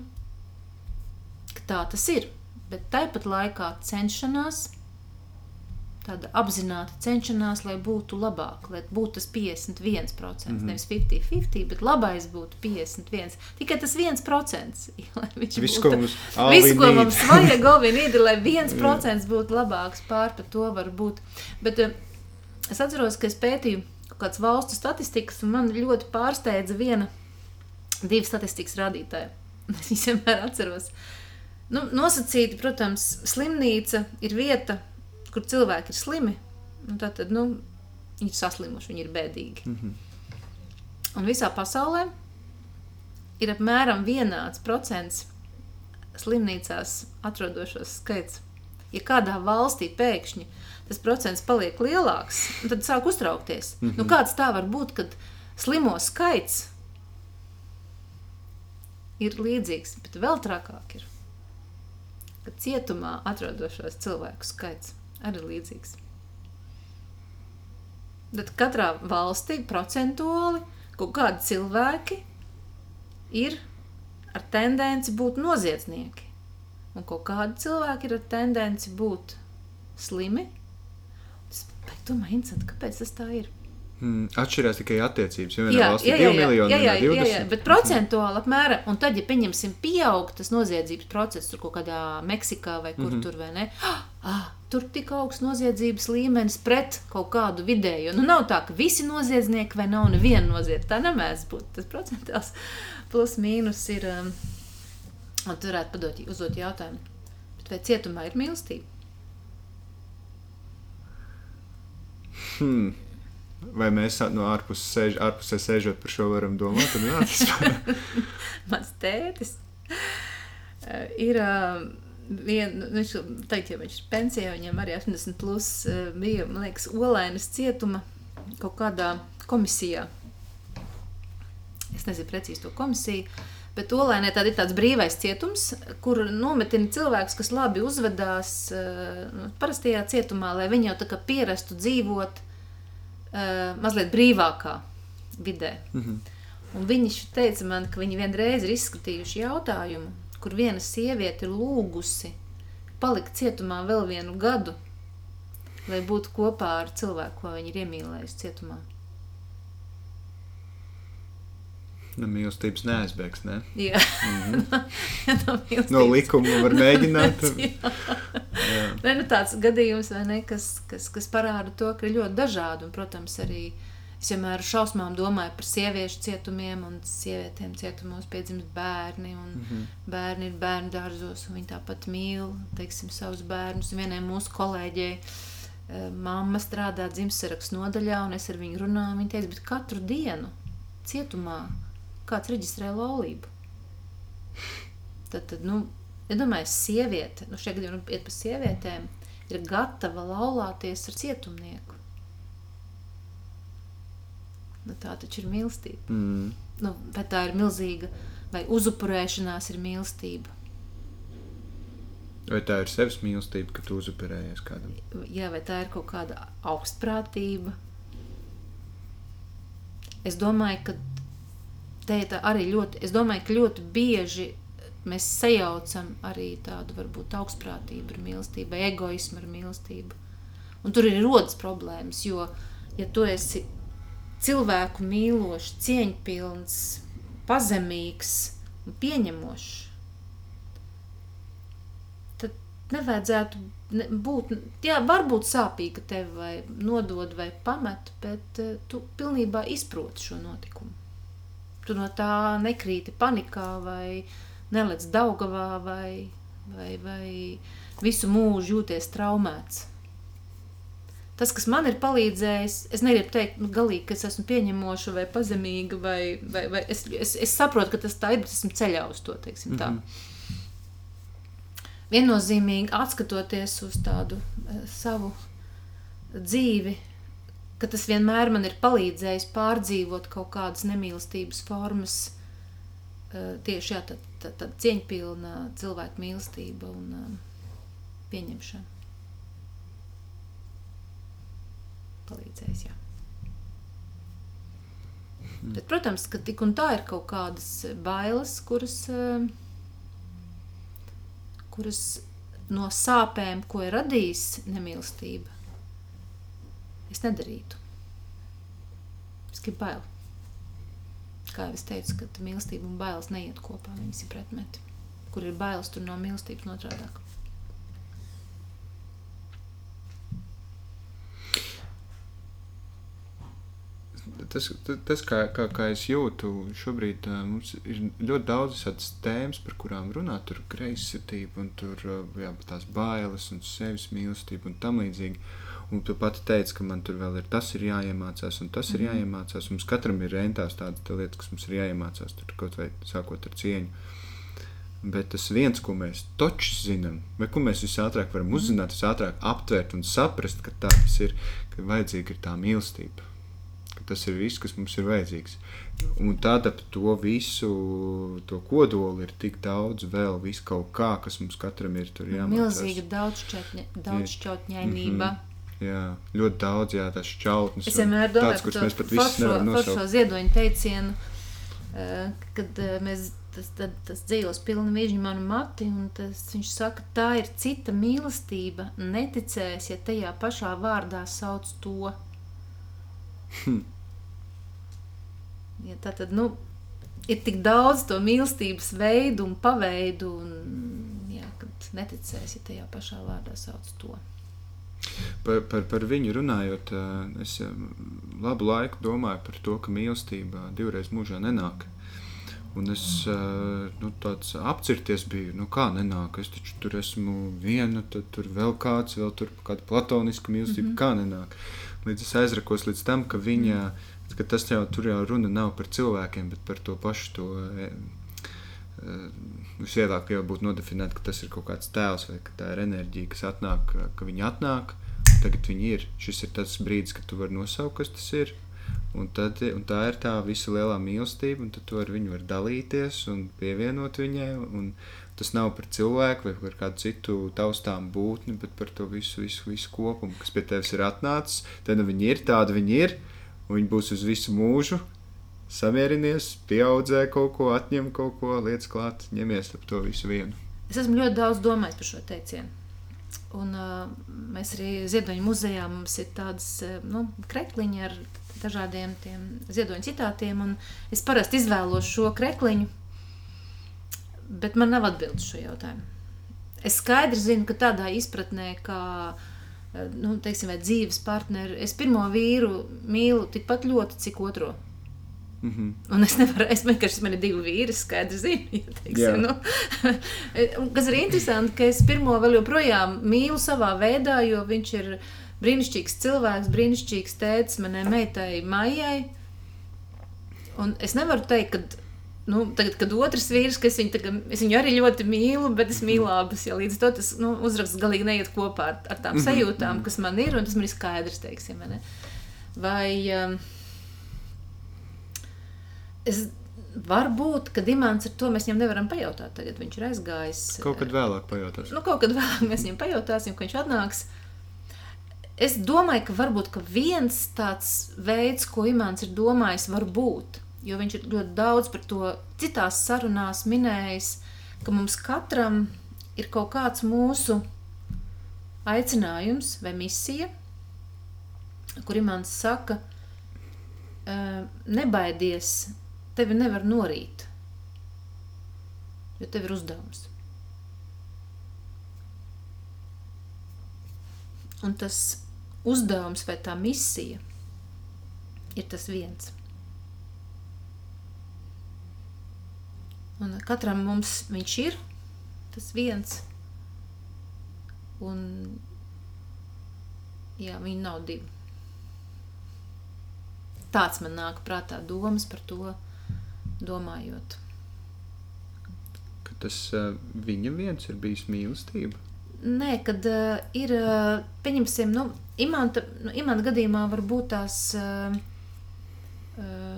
ka tā tas ir. Bet tāpat laikā cenšanās tāda apzināta cenšanās, lai būtu labāk, lai būtu tas 51%, mm -hmm. nevis 50-50, bet labais būtu 51%. Tikai tas 1%, lai viņš visu, būtu, mums, visu, ko mums vajag, Ovinīdi, lai 1% būtu labāks pār to var būt. Bet uh, es atceros, ka es pētīju kāds valstu statistikas, un man ļoti pārsteidza viena, divi statistikas rādītāji. Es viņus vienmēr atceros. Nu, nosacīti, protams, slimnīca ir vieta, kur cilvēki ir slimi, nu, tad, tad nu, viņi ir saslimuši, viņi ir bēdīgi. Mm -hmm. Un visā pasaulē ir apmēram vienāds procents slimnīcās atrodošos skaits. Ja kādā valstī pēkšņi tas procents paliek lielāks, tad sāk uztraukties. Mm -hmm. nu, kāds tā var būt, kad slimo skaits ir līdzīgs, bet vēl trakāk ir, kad cietumā atrodošos cilvēku skaits arī līdzīgs. Tad katrā valstī procentuāli kaut kādi cilvēki ir ar tendenci būt noziedznieki. Un kaut kādi cilvēki ir ar tendenci būt slimi. Es domāju, interesanti, kāpēc tas tā ir. Hmm, atšķirās tikai attiecības. Vienā valstī ir 2 miljoni, jā, jā, jā, jā, jā, bet procentuāli apmēram, un tad, ja pieņemsim, pieaug tas noziedzības process tur kaut kādā Meksikā vai kur mm -hmm. tur vai ne, ah, tur tik augsts noziedzības līmenis pret kaut kādu vidēju. Nu, nav tā, ka visi noziedznieki vai nav neviena noziedzība. Tā nemēdz būt. Tas procentuāls plus mīnus ir, um, un tu varētu padot, uzdot jautājumu, bet vai cietumā ir mīlestība? Hmm. Vai mēs no ārpuses sēž, ārpusē sēžot par šo varam domāt? Mans tētis uh, ir uh, vien, nu, viņš, teikt, ja viņš ir pensijā, viņam arī 80 plus uh, bija, man liekas, olainas cietuma kaut kādā komisijā. Es nezinu precīzi to komisiju, Bet Olainē tād ir tāds brīvais cietums, kur nometina cilvēks, kas labi uzvedās uh, parastajā cietumā, lai viņi jau tā kā pierastu dzīvot uh, mazliet brīvākā vidē. Mm -hmm. Un viņi teica man, ka viņi vienreiz ir izskatījuši jautājumu, kur viena sieviete ir lūgusi palikt cietumā vēl vienu gadu, lai būtu kopā ar cilvēku, ko viņi ir iemīlējuši cietumā. No mīlestības neaizbēgs, ne? Jā, mm -hmm. no, no likuma var mēģināt. jā. jā. Ne, nu tāds gadījums, ne, kas, kas, kas parāda to, ka ir ļoti dažādi. Un, protams, arī es vienmēr ar šausmām domāju par sieviešu cietumiem un sievietēm cietumos piedzimst bērni. Un mm -hmm. Bērni ir bērnu dārzos un viņi tāpat mīl teiksim, savus bērnus. Un vienai mūsu kolēģei eh, mamma strādā dzimsarakstu nodaļā un es ar viņu runāju. Viņa teica, bet katru dienu cietumā kāds reģistrē laulību. Tad, tad nu, ja domāju, sieviete, nu šeit gadījumā iet pa sievietēm, ir gatava laulāties ar cietumnieku. Nu, tā taču ir mīlestība. Mm. Nu, vai tā ir milzīga, vai uzupurēšanās ir mīlestība? Vai tā ir sevis mīlestība, ka tu uzupurējies kādam? Jā, vai tā ir kaut kāda augstprātība? Es domāju, ka te ir arī ļoti, es domāju, ka ļoti bieži mēs sajaucam arī tādu varbūt augstprātību ar mīlestību, egoismu ar mīlestību. Un tur ir rodas problēmas, jo, ja tu esi cilvēku mīlošs, cieņpilns, pazemīgs un pieņemošs, tad nevajadzētu būt, jā, varbūt sāpīgi tevi vai nodod vai pamet, bet uh, tu pilnībā izproti šo notikumu tu no tā nekrīti panikā vai nelec daugavā vai, vai, vai visu mūžu jūties traumēts. Tas, kas man ir palīdzējis, es negribu teikt, nu, galīgi, ka es esmu pieņemoša vai pazemīga, vai, vai, vai es, es, es saprotu, ka tas tā ir, bet esmu ceļā uz to, teiksim tā. Mm -hmm. Viennozīmīgi atskatoties uz tādu uh, savu dzīvi, ka tas vienmēr man ir palīdzējis pārdzīvot kaut kādas nemīlestības formas, uh, tieši jā, tad, tad, tad cieņpilna cilvēku mīlestība un uh, pieņemšana. Palīdzējis, jā. Mm. Bet, protams, ka tik un tā ir kaut kādas bailes, kuras, uh, kuras no sāpēm, ko ir radījis nemīlestība, es nedarītu. Es gribu bail. Kā jau es teicu, ka mīlestība un bailes neiet kopā, viņas ir pretmeti. Kur ir bailes, tur nav mīlestības notrādāk. Tas, tas kā, kā, kā es jūtu, šobrīd mums ir ļoti daudz tādas tēmas, par kurām runāt. Tur ir greizsirdība, un tur jā, tās bailes, un sevis mīlestība un tam līdzīgi. Un tu pati teici, ka man tur vēl ir tas ir jāiemācās, un tas mm -hmm. ir mhm. jāiemācās. Mums katram ir rentās tādas lietas, kas mums ir jāiemācās, tur kaut vai sākot ar cieņu. Bet tas viens, ko mēs točs zinām, vai ko mēs visātrāk varam mhm. uzzināt, visātrāk aptvert un saprast, ka tā tas ir, ka vajadzīga ir tā mīlestība. Tas ir viss, kas mums ir vajadzīgs. Un tad ap to visu, to kodolu ir tik daudz vēl, viss kaut kā, kas mums katram ir tur jāmācās. Milzīga daudzšķautņainība. Mm -hmm. Jā, ļoti daudz, jā, tas šķautnes. Es vienmēr domāju, tāds, kurš mēs pat visi nevaram nosaukt. Par šo ziedoņu teicienu, eh, kad eh, mēs, tas, tad, tas dzīvos pilni vižņu manu mati, un tas, viņš saka, tā ir cita mīlestība, neticēs, ja tajā pašā vārdā sauc to. Hm. Ja tā tad, nu, ir tik daudz to mīlestības veidu un paveidu, un, jā, kad neticēs, ja tajā pašā vārdā sauc to. Par, par, par viņu runājot, es labu laiku domāju par to, ka mīlestība divreiz mūžā nenāk. Un es nu, tāds apcirties biju, nu kā nenāk, es taču tur esmu viena, tad tur vēl kāds, vēl tur kāda platoniska mīlestība, mm -hmm. kā nenāk. Līdz es aizrakos līdz tam, ka viņa, ka tas jau tur jau runa nav par cilvēkiem, bet par to pašu to visvieglāk jau būtu nodefinēt, ka tas ir kaut kāds tēls vai ka tā ir enerģija, kas atnāk, ka viņi atnāk. Tagad viņi ir. Šis ir tas brīdis, kad tu vari nosaukt, kas tas ir. Un, tad, un tā ir tā visa lielā mīlestība, un tu ar viņu vari dalīties un pievienot viņai. Un tas nav par cilvēku vai par kādu citu taustām būtni, bet par to visu, visu, visu kopumu, kas pie tevis ir atnācis. Tad nu, viņi ir tādi, viņi ir, un viņi būs uz visu mūžu. Samierinies, pieaudzē kaut ko, atņem kaut ko, lietas klāt, ņemies ap to visu vienu. Es esmu ļoti daudz domājis par šo teicienu. Un, uh, mēs arī Ziedoņa muzejā mums ir tādas uh, nu, krekliņi ar dažādiem ziedoņa citātiem. Es parasti izvēlos šo krekliņu, bet man nav atbildes šo jautājumu. Es skaidri zinu, ka tādā izpratnē, kā nu, teiksim, dzīves partneri, es pirmo vīru mīlu tikpat ļoti, cik otru. Mm -hmm. Un es nevaru, es vienkārši man ir divi vīri, skaidri zinu, ja, teiksim, nu, kas ir interesanti, ka es pirmo vēl joprojām mīlu savā veidā, jo viņš ir brīnišķīgs cilvēks, brīnišķīgs tēvs manai meitai Maijai. Un es nevaru teikt, ka nu, tagad, kad otrs vīrs, kas viņu, tagad, es viņu arī ļoti mīlu, bet es mīlu abas. Ja, līdz to tas nu, uzraksts galīgi neiet kopā ar, ar tām mhm, sajūtām, mhm. kas man ir, un tas man ir skaidrs, teiksim, vai, vai um, es. Varbūt, kad Imants ar to mēs viņam nevaram pajautāt, tagad viņš ir aizgājis. Kaut kad vēlāk pajautāsim. Nu, kaut kad vēlāk mēs viņam pajautāsim, kad viņš atnāks. Es domāju, ka varbūt ka viens tāds veids, ko Imants ir domājis, var būt jo viņš ir ļoti daudz par to citās sarunās minējis, ka mums katram ir kaut kāds mūsu aicinājums vai misija, kur Imants saka, nebaidies, tevi nevar norīt, jo tev ir uzdevums. Un tas uzdevums vai tā misija ir tas viens. Un katram mums viņš ir tas viens. Un jā, viņi nav divi. Tāds man nāk prātā domas par to, domājot. Ka tas uh, viņa viens ir bijis mīlestība? Nē, kad uh, ir, uh, pieņemsim, nu, imanta, nu, imanta gadījumā var būt tās uh, uh,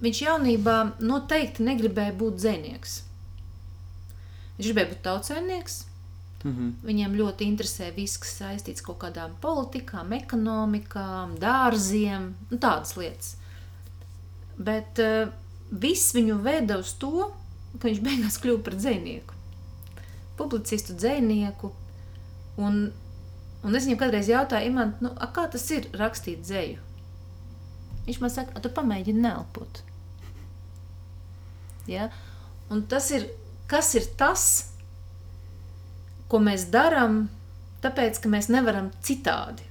viņš jaunībā noteikti negribēja būt dzinieks. Viņš gribēja būt tautsēmnieks. Mm -hmm. Viņiem ļoti interesē viss, kas saistīts ar kaut kādām politikām, ekonomikām, dārziem, nu, tādas lietas. Bet uh, viss viņu veda uz to, ka viņš beigās kļuva par dzinieku, publicistu dzinieku. Un, un es viņam kādreiz jautāju, nu, kā tas ir rakstīt dzēju? Viņš man saka, tu pamēģini nelpot. Ja? Un tas ir, kas ir tas, ko mēs darām, tāpēc, ka mēs nevaram citādi.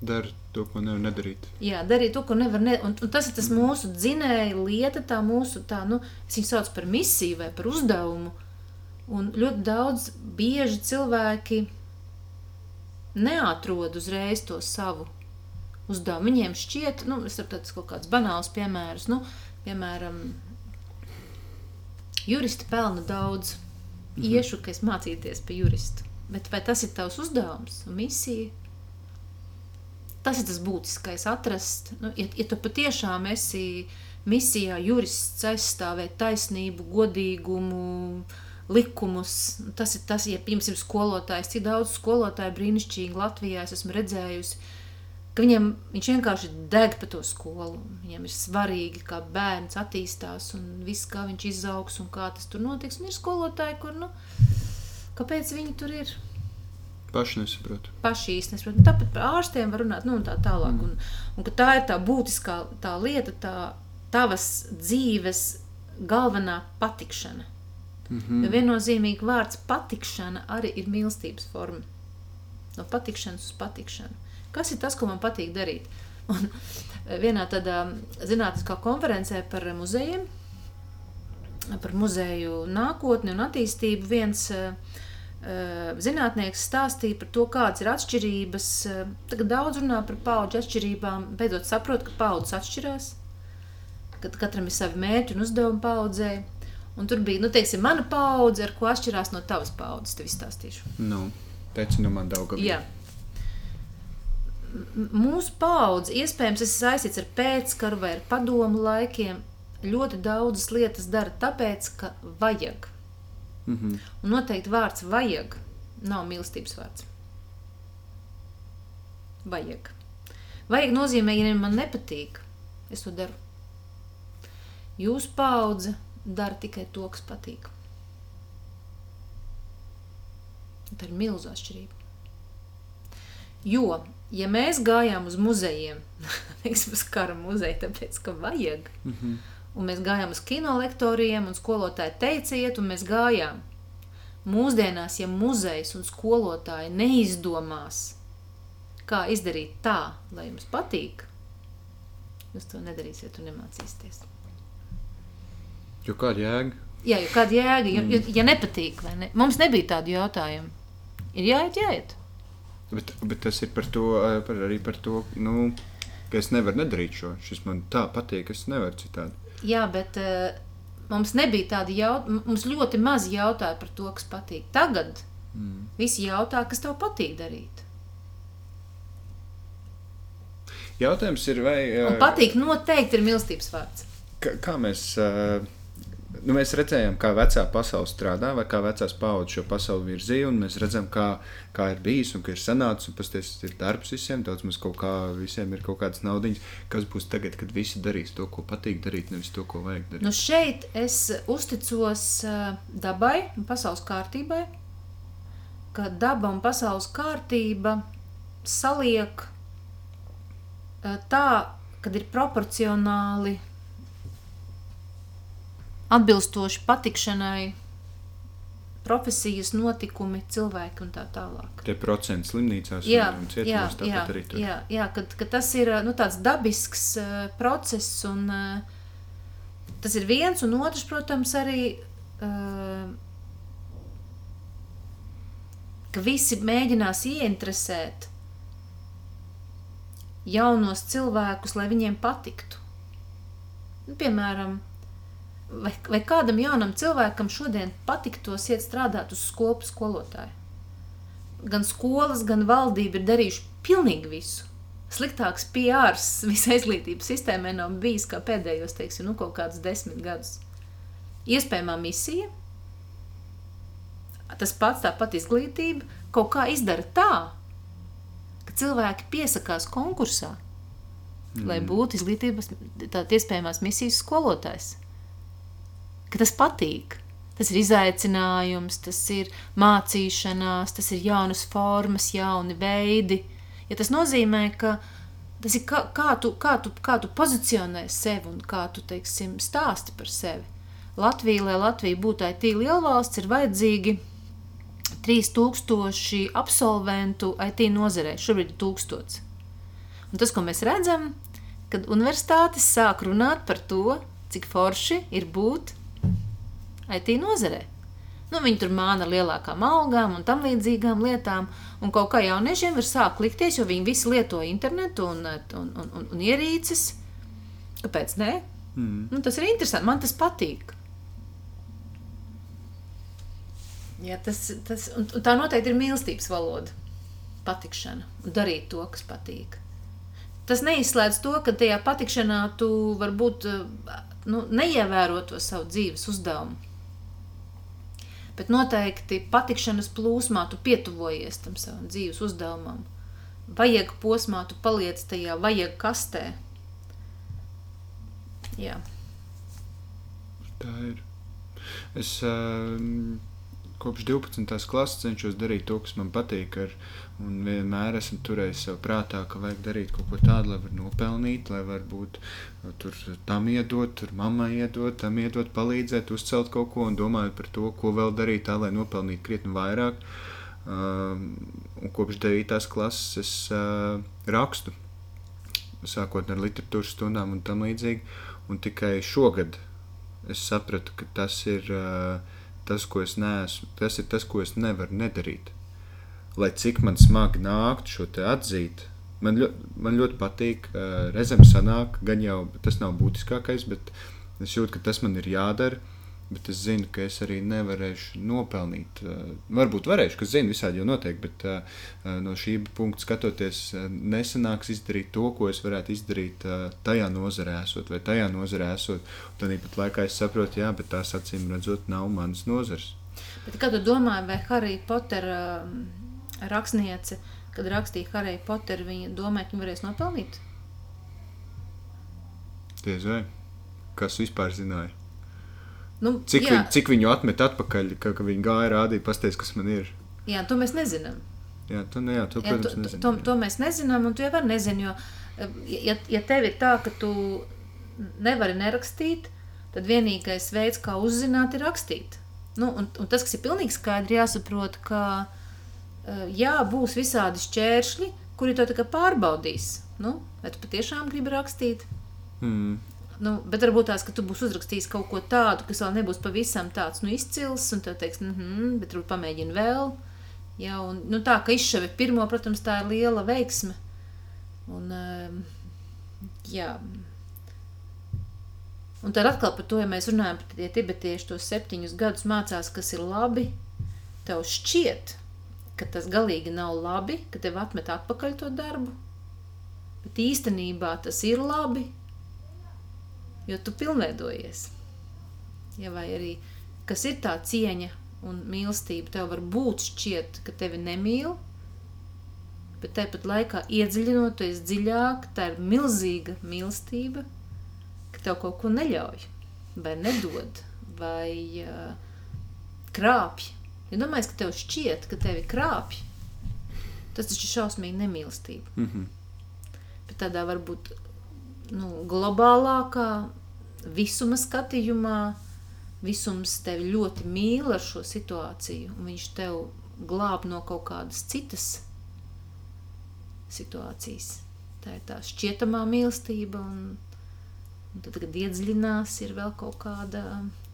Dari to, ko nevar nedarīt. Jā, darīt to, ko nevar nedarīt. Un, un tas ir tas mūsu dzinēja lieta, tā mūsu, tā, nu, es viņu sauc par misiju vai par uzdevumu. Un ļoti daudz bieži cilvēki neatrod uzreiz to savu uzdevumu. Viņiem šķiet, nu, es saprotu, tas kaut kāds banāls piemērs, nu, piemēram, Juristi pelna daudz. Mhm. Iešu, ka es mācīties pie jurista. Bet vai tas ir tavs uzdevums un misija? Tas ir tas būtiskais, atrast, nu, ja, ja tu patiešām esi misijā, jurists aizstāvēt taisnību, godīgumu, likumus. Tas ir tas, ja, piemēram, skolotājs, cik daudz skolotāju brīnišķīgi Latvijā es esmu redzējusi ka viņam, viņš vienkārši deg par to skolu. Viņam ir svarīgi, kā bērns attīstās un viss, kā viņš izaugs un kā tas tur notiks. Un ir skolotāji, kur, nu, kāpēc viņi tur ir? Paši nesaprot. Paši īsti nesaprot. Tāpat par ārstiem var runāt, nu, un tā tālāk. Mm. Un, un ka tā ir tā būtiskā tā lieta, tā tavas dzīves galvenā patikšana. Mm -hmm. Jo viennozīmīgi vārds patikšana arī ir mīlestības forma. No patikšanas uz patikšanu. Kas ir tas, ko man patīk darīt? Un eh, vienā tādā zinātniskā konferencē par muzejiem, par muzeju nākotni un attīstību, viens uh, zinātnieks stāstīja par to, kādas ir atšķirības. Tagad daudz runā par paudžu atšķirībām, beidzot saprot, ka paudzes atšķirās, ka katram ir savi mērķi un uzdevumi paudzē. Un tur bija, nu, teiksim, mana paudze, ar ko atšķirās no tavas paudzes. Tev izstāstīšu. Nu, teici, nu man daudz. Jā. Mūsu paudze, iespējams, ir saistīts ar pēckaru vai ar padomu laikiem, ļoti daudzas lietas dara tāpēc, ka vajag. Mhm. Un noteikti vārds vajag nav mīlestības vārds. Vajag. Vajag nozīmē, ja man nepatīk, es to daru. Jūsu paudze dara tikai to, kas patīk. Tā ir milzīga atšķirība. Jo, ja mēs gājām uz muzejiem, teiksim, uz kara muzeju, tāpēc, ka vajag, Mhm. un mēs gājām uz kinolektoriem, un skolotāji teica, iet, un mēs gājām. Mūsdienās, ja muzejs un skolotāji neizdomās, kā izdarīt tā, lai jums patīk, jūs to nedarīsiet un nemācīsieties. Jo kāda jēga? Jā, jo kāda jēga, ja, ja, ja nepatīk, vai ne? Mums nebija tādu jautājumu. Ir jāiet, jāiet. Bet, bet tas ir par to, eh, par, arī par to, nu, ka es nevaru nedarīt šo. Šis man tā patīk, es nevaru citādi. Jā, bet uh, mums nebija tāda jautājuma. Mums ļoti maz jautāja par to, kas patīk. Tagad Mm. visi jautā, kas tev patīk darīt. Jautājums ir, vai. Un eh, patīk noteikti ir mīlestības vārds. Kā, kā mēs, eh, nu, mēs redzējām, kā vecā pasaule strādā, vai kā vecās paudzes šo pasauli virzīja, mēs redzam, kā, kā ir bijis un kā ir sanācis. Un tas ir darbs visiem, daudz mums kaut kā, visiem ir kaut kādas naudiņas. Kas būs tagad, kad visi darīs to, ko patīk darīt, nevis to, ko vajag darīt? Nu šeit es uzticos uh, dabai un pasaules kārtībai, ka daba un pasaules kārtība saliek uh, tā, kad ir proporcionāli atbilstoši patikšanai, profesijas notikumi, cilvēki un tā tālāk. Tie procenti slimnīcās Jā, un, cietumos tāpat arī tur. jā, jā kad, kad tas ir nu, tāds dabisks uh, process, un uh, tas ir viens, un otrs, protams, arī. Uh, ka visi mēģinās ieinteresēt jaunos cilvēkus, lai viņiem patiktu. Nu, piemēram, vai, vai kādam jaunam cilvēkam šodien patiktos iet strādāt uz skolu skolotāju? gan skolas, gan valdība ir darījuši pilnīgi visu. Sliktāks PR visai izglītības sistēmai nav bijis kā pēdējos, teiksim, nu, kaut kādus desmit gadus. Iespējamā misija, tas pats tāpat izglītība, kaut kā izdara tā, ka cilvēki piesakās konkursā, mm. lai būtu izglītības tāda iespējamās misijas skolotājs. Ka tas patīk. Tas ir izaicinājums, tas ir mācīšanās, tas ir jaunas formas, jauni veidi. Ja tas nozīmē, ka tas ir kā, kā, tu, kā, tu, kā tu pozicionē sevi un kā tu teiksim, stāsti par sevi. Latvija, lai Latvija būtu IT lielvalsts, ir vajadzīgi 3000 absolventu IT nozarē. Šobrīd ir 1000. Un tas, ko mēs redzam, kad universitātes sāk runāt par to, cik forši ir būt IT nozarē. Nu, viņi tur māna ar lielākām algām un tam līdzīgām lietām. Un kaut kā jauniešiem ir sāk likties, jo viņi visi lieto internetu un, un, un, un, un ierīces. Kāpēc ne? Mm. Nu, tas ir interesanti. Man tas patīk. Jā, tas, tas, un, un tā noteikti ir mīlestības valoda. Patikšana un darīt to, kas patīk. Tas neizslēdz to, ka tajā patikšanā tu varbūt nu, neievēro to savu dzīves uzdevumu. Bet noteikti patikšanas plūsmā tu pietuvojies tam savam dzīves uzdevumam. Vajag posmā, tu paliec tajā vajag kastē. Jā. Tā ir. Es uh, kopš 12. klases cenšos darīt to, kas man patīk. Ar, un vienmēr esmu turējis sev prātā, ka vajag darīt kaut ko tādu, lai varētu nopelnīt, lai varbūt tur tam iedot, tur mammai iedot, tam iedot, palīdzēt, uzcelt kaut ko un domājot par to, ko vēl darīt tā, lai nopelnītu krietni vairāk. Uh, kopš 9. klases es uh, rakstu, sākot ar literatūras stundām un tam līdzīgi. Un tikai šogad es sapratu, ka tas ir uh, tas, ko es neesmu, tas ir tas, ko es nevaru nedarīt. Lai cik man smagi nāktu šo te atzīt, man, ļo, man ļoti patīk, uh, reizēm sanāk, gan jau tas nav būtiskākais, bet es jūtu, ka tas man ir jādara. Bet es zinu, ka es arī nevarēšu nopelnīt. Uh, varbūt varēšu, kas zina, visādi jau notiek, bet uh, no šī punkta skatoties, nesanāks izdarīt to, ko es varētu izdarīt tajā nozarē, esot vai tajā nozarē, esot. Tad pat laikā es saprotu, jā, bet tās acīm redzot, nav manas nozars. Bet kā tu domāji, vai Harry Potter uh, rakstniece, kad rakstīja Harry Potter, viņa domāja, ka viņa varēs nopelnīt? Diez vai? Kas vispār zināja? Nu, Cik, jā, viņ, cik viņu atmet atpakaļ, ka, ka viņi gāja rādīja, pasties, kas man ir. jā, to mēs nezinām. Jā, to, ne, jā, to, Jā, protams, to, to, nezinu. to, mēs nezinām, un tu jau arī nezini. Jo, ja, ja tev ir tā, ka tu nevari nerakstīt, tad vienīgais veids, kā uzzināt, ir rakstīt. Nu, un, un tas, kas ir pilnīgi skaidrs, jāsaprot, ka eh, jā, būs visādi šķēršļi, kuri to pārbaudīs. Nu, vai tu patiešām gribi rakstīt? Mm. Nu, bet varbūt tās, ka tu būsi uzrakstījis kaut ko tādu, kas vēl nebūs pavisam tāds nu, izcils, un tev teiks, mm -hmm, bet varbūt pamēģini vēl. Jā, un, nu, tā kā izšāva pirmo, protams, tā ir liela veiksme. Un, um, jā. Un tad atkal par to, ja mēs runājam par tie tibetieši tos septiņus gadus mācās, kas ir labi, tev šķiet, ka tas galīgi nav labi, ka tev atmet atpakaļ to darbu, bet īstenībā tas ir labi, jo tu pilnveidojies. Ja, vai arī kas ir tā cieņa un mīlestība, tev var būt šķiet, ka tevi nemīl, bet tāpat laikā iedziļinoties dziļāk, tā ir milzīga mīlestība, ka tev kaut ko neļauj, vai nedod, vai uh, krāpj. Ja domājies, ka tev šķiet, ka tevi krāpj, tas taču ir šausmīgi nemīlestība. Mm -hmm. Bet tādā varbūt nu, globālākā visuma skatījumā, visums tevi ļoti mīl ar šo situāciju, un viņš tev glāb no kaut kādas citas situācijas. Tā ir tā šķietamā mīlestība, un, un tad, kad iedziļinās, ir vēl kaut kāda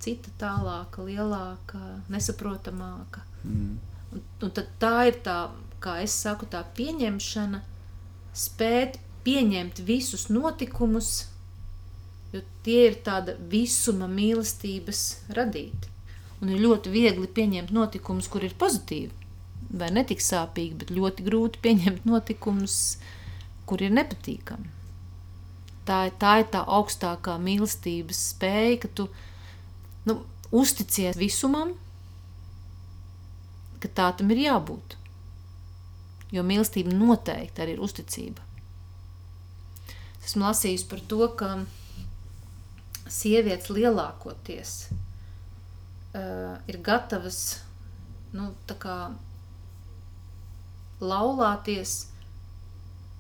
cita tālāka, lielāka, nesaprotamāka. Mm. Un, un tad tā ir tā, kā es saku, tā pieņemšana, spēt pieņemt visus notikumus, jo tie ir tāda visuma mīlestības radīti. Un ir ļoti viegli pieņemt notikumus, kur ir pozitīvi, vai ne tik sāpīgi, bet ļoti grūti pieņemt notikumus, kur ir nepatīkami. Tā, tā ir tā augstākā mīlestības spēja, ka tu nu, uzticies visumam, ka tā tam ir jābūt. Jo mīlestība noteikti arī ir uzticība. Esmu lasījis par to, ka sievietes lielākoties uh, ir gatavas nu, kā laulāties,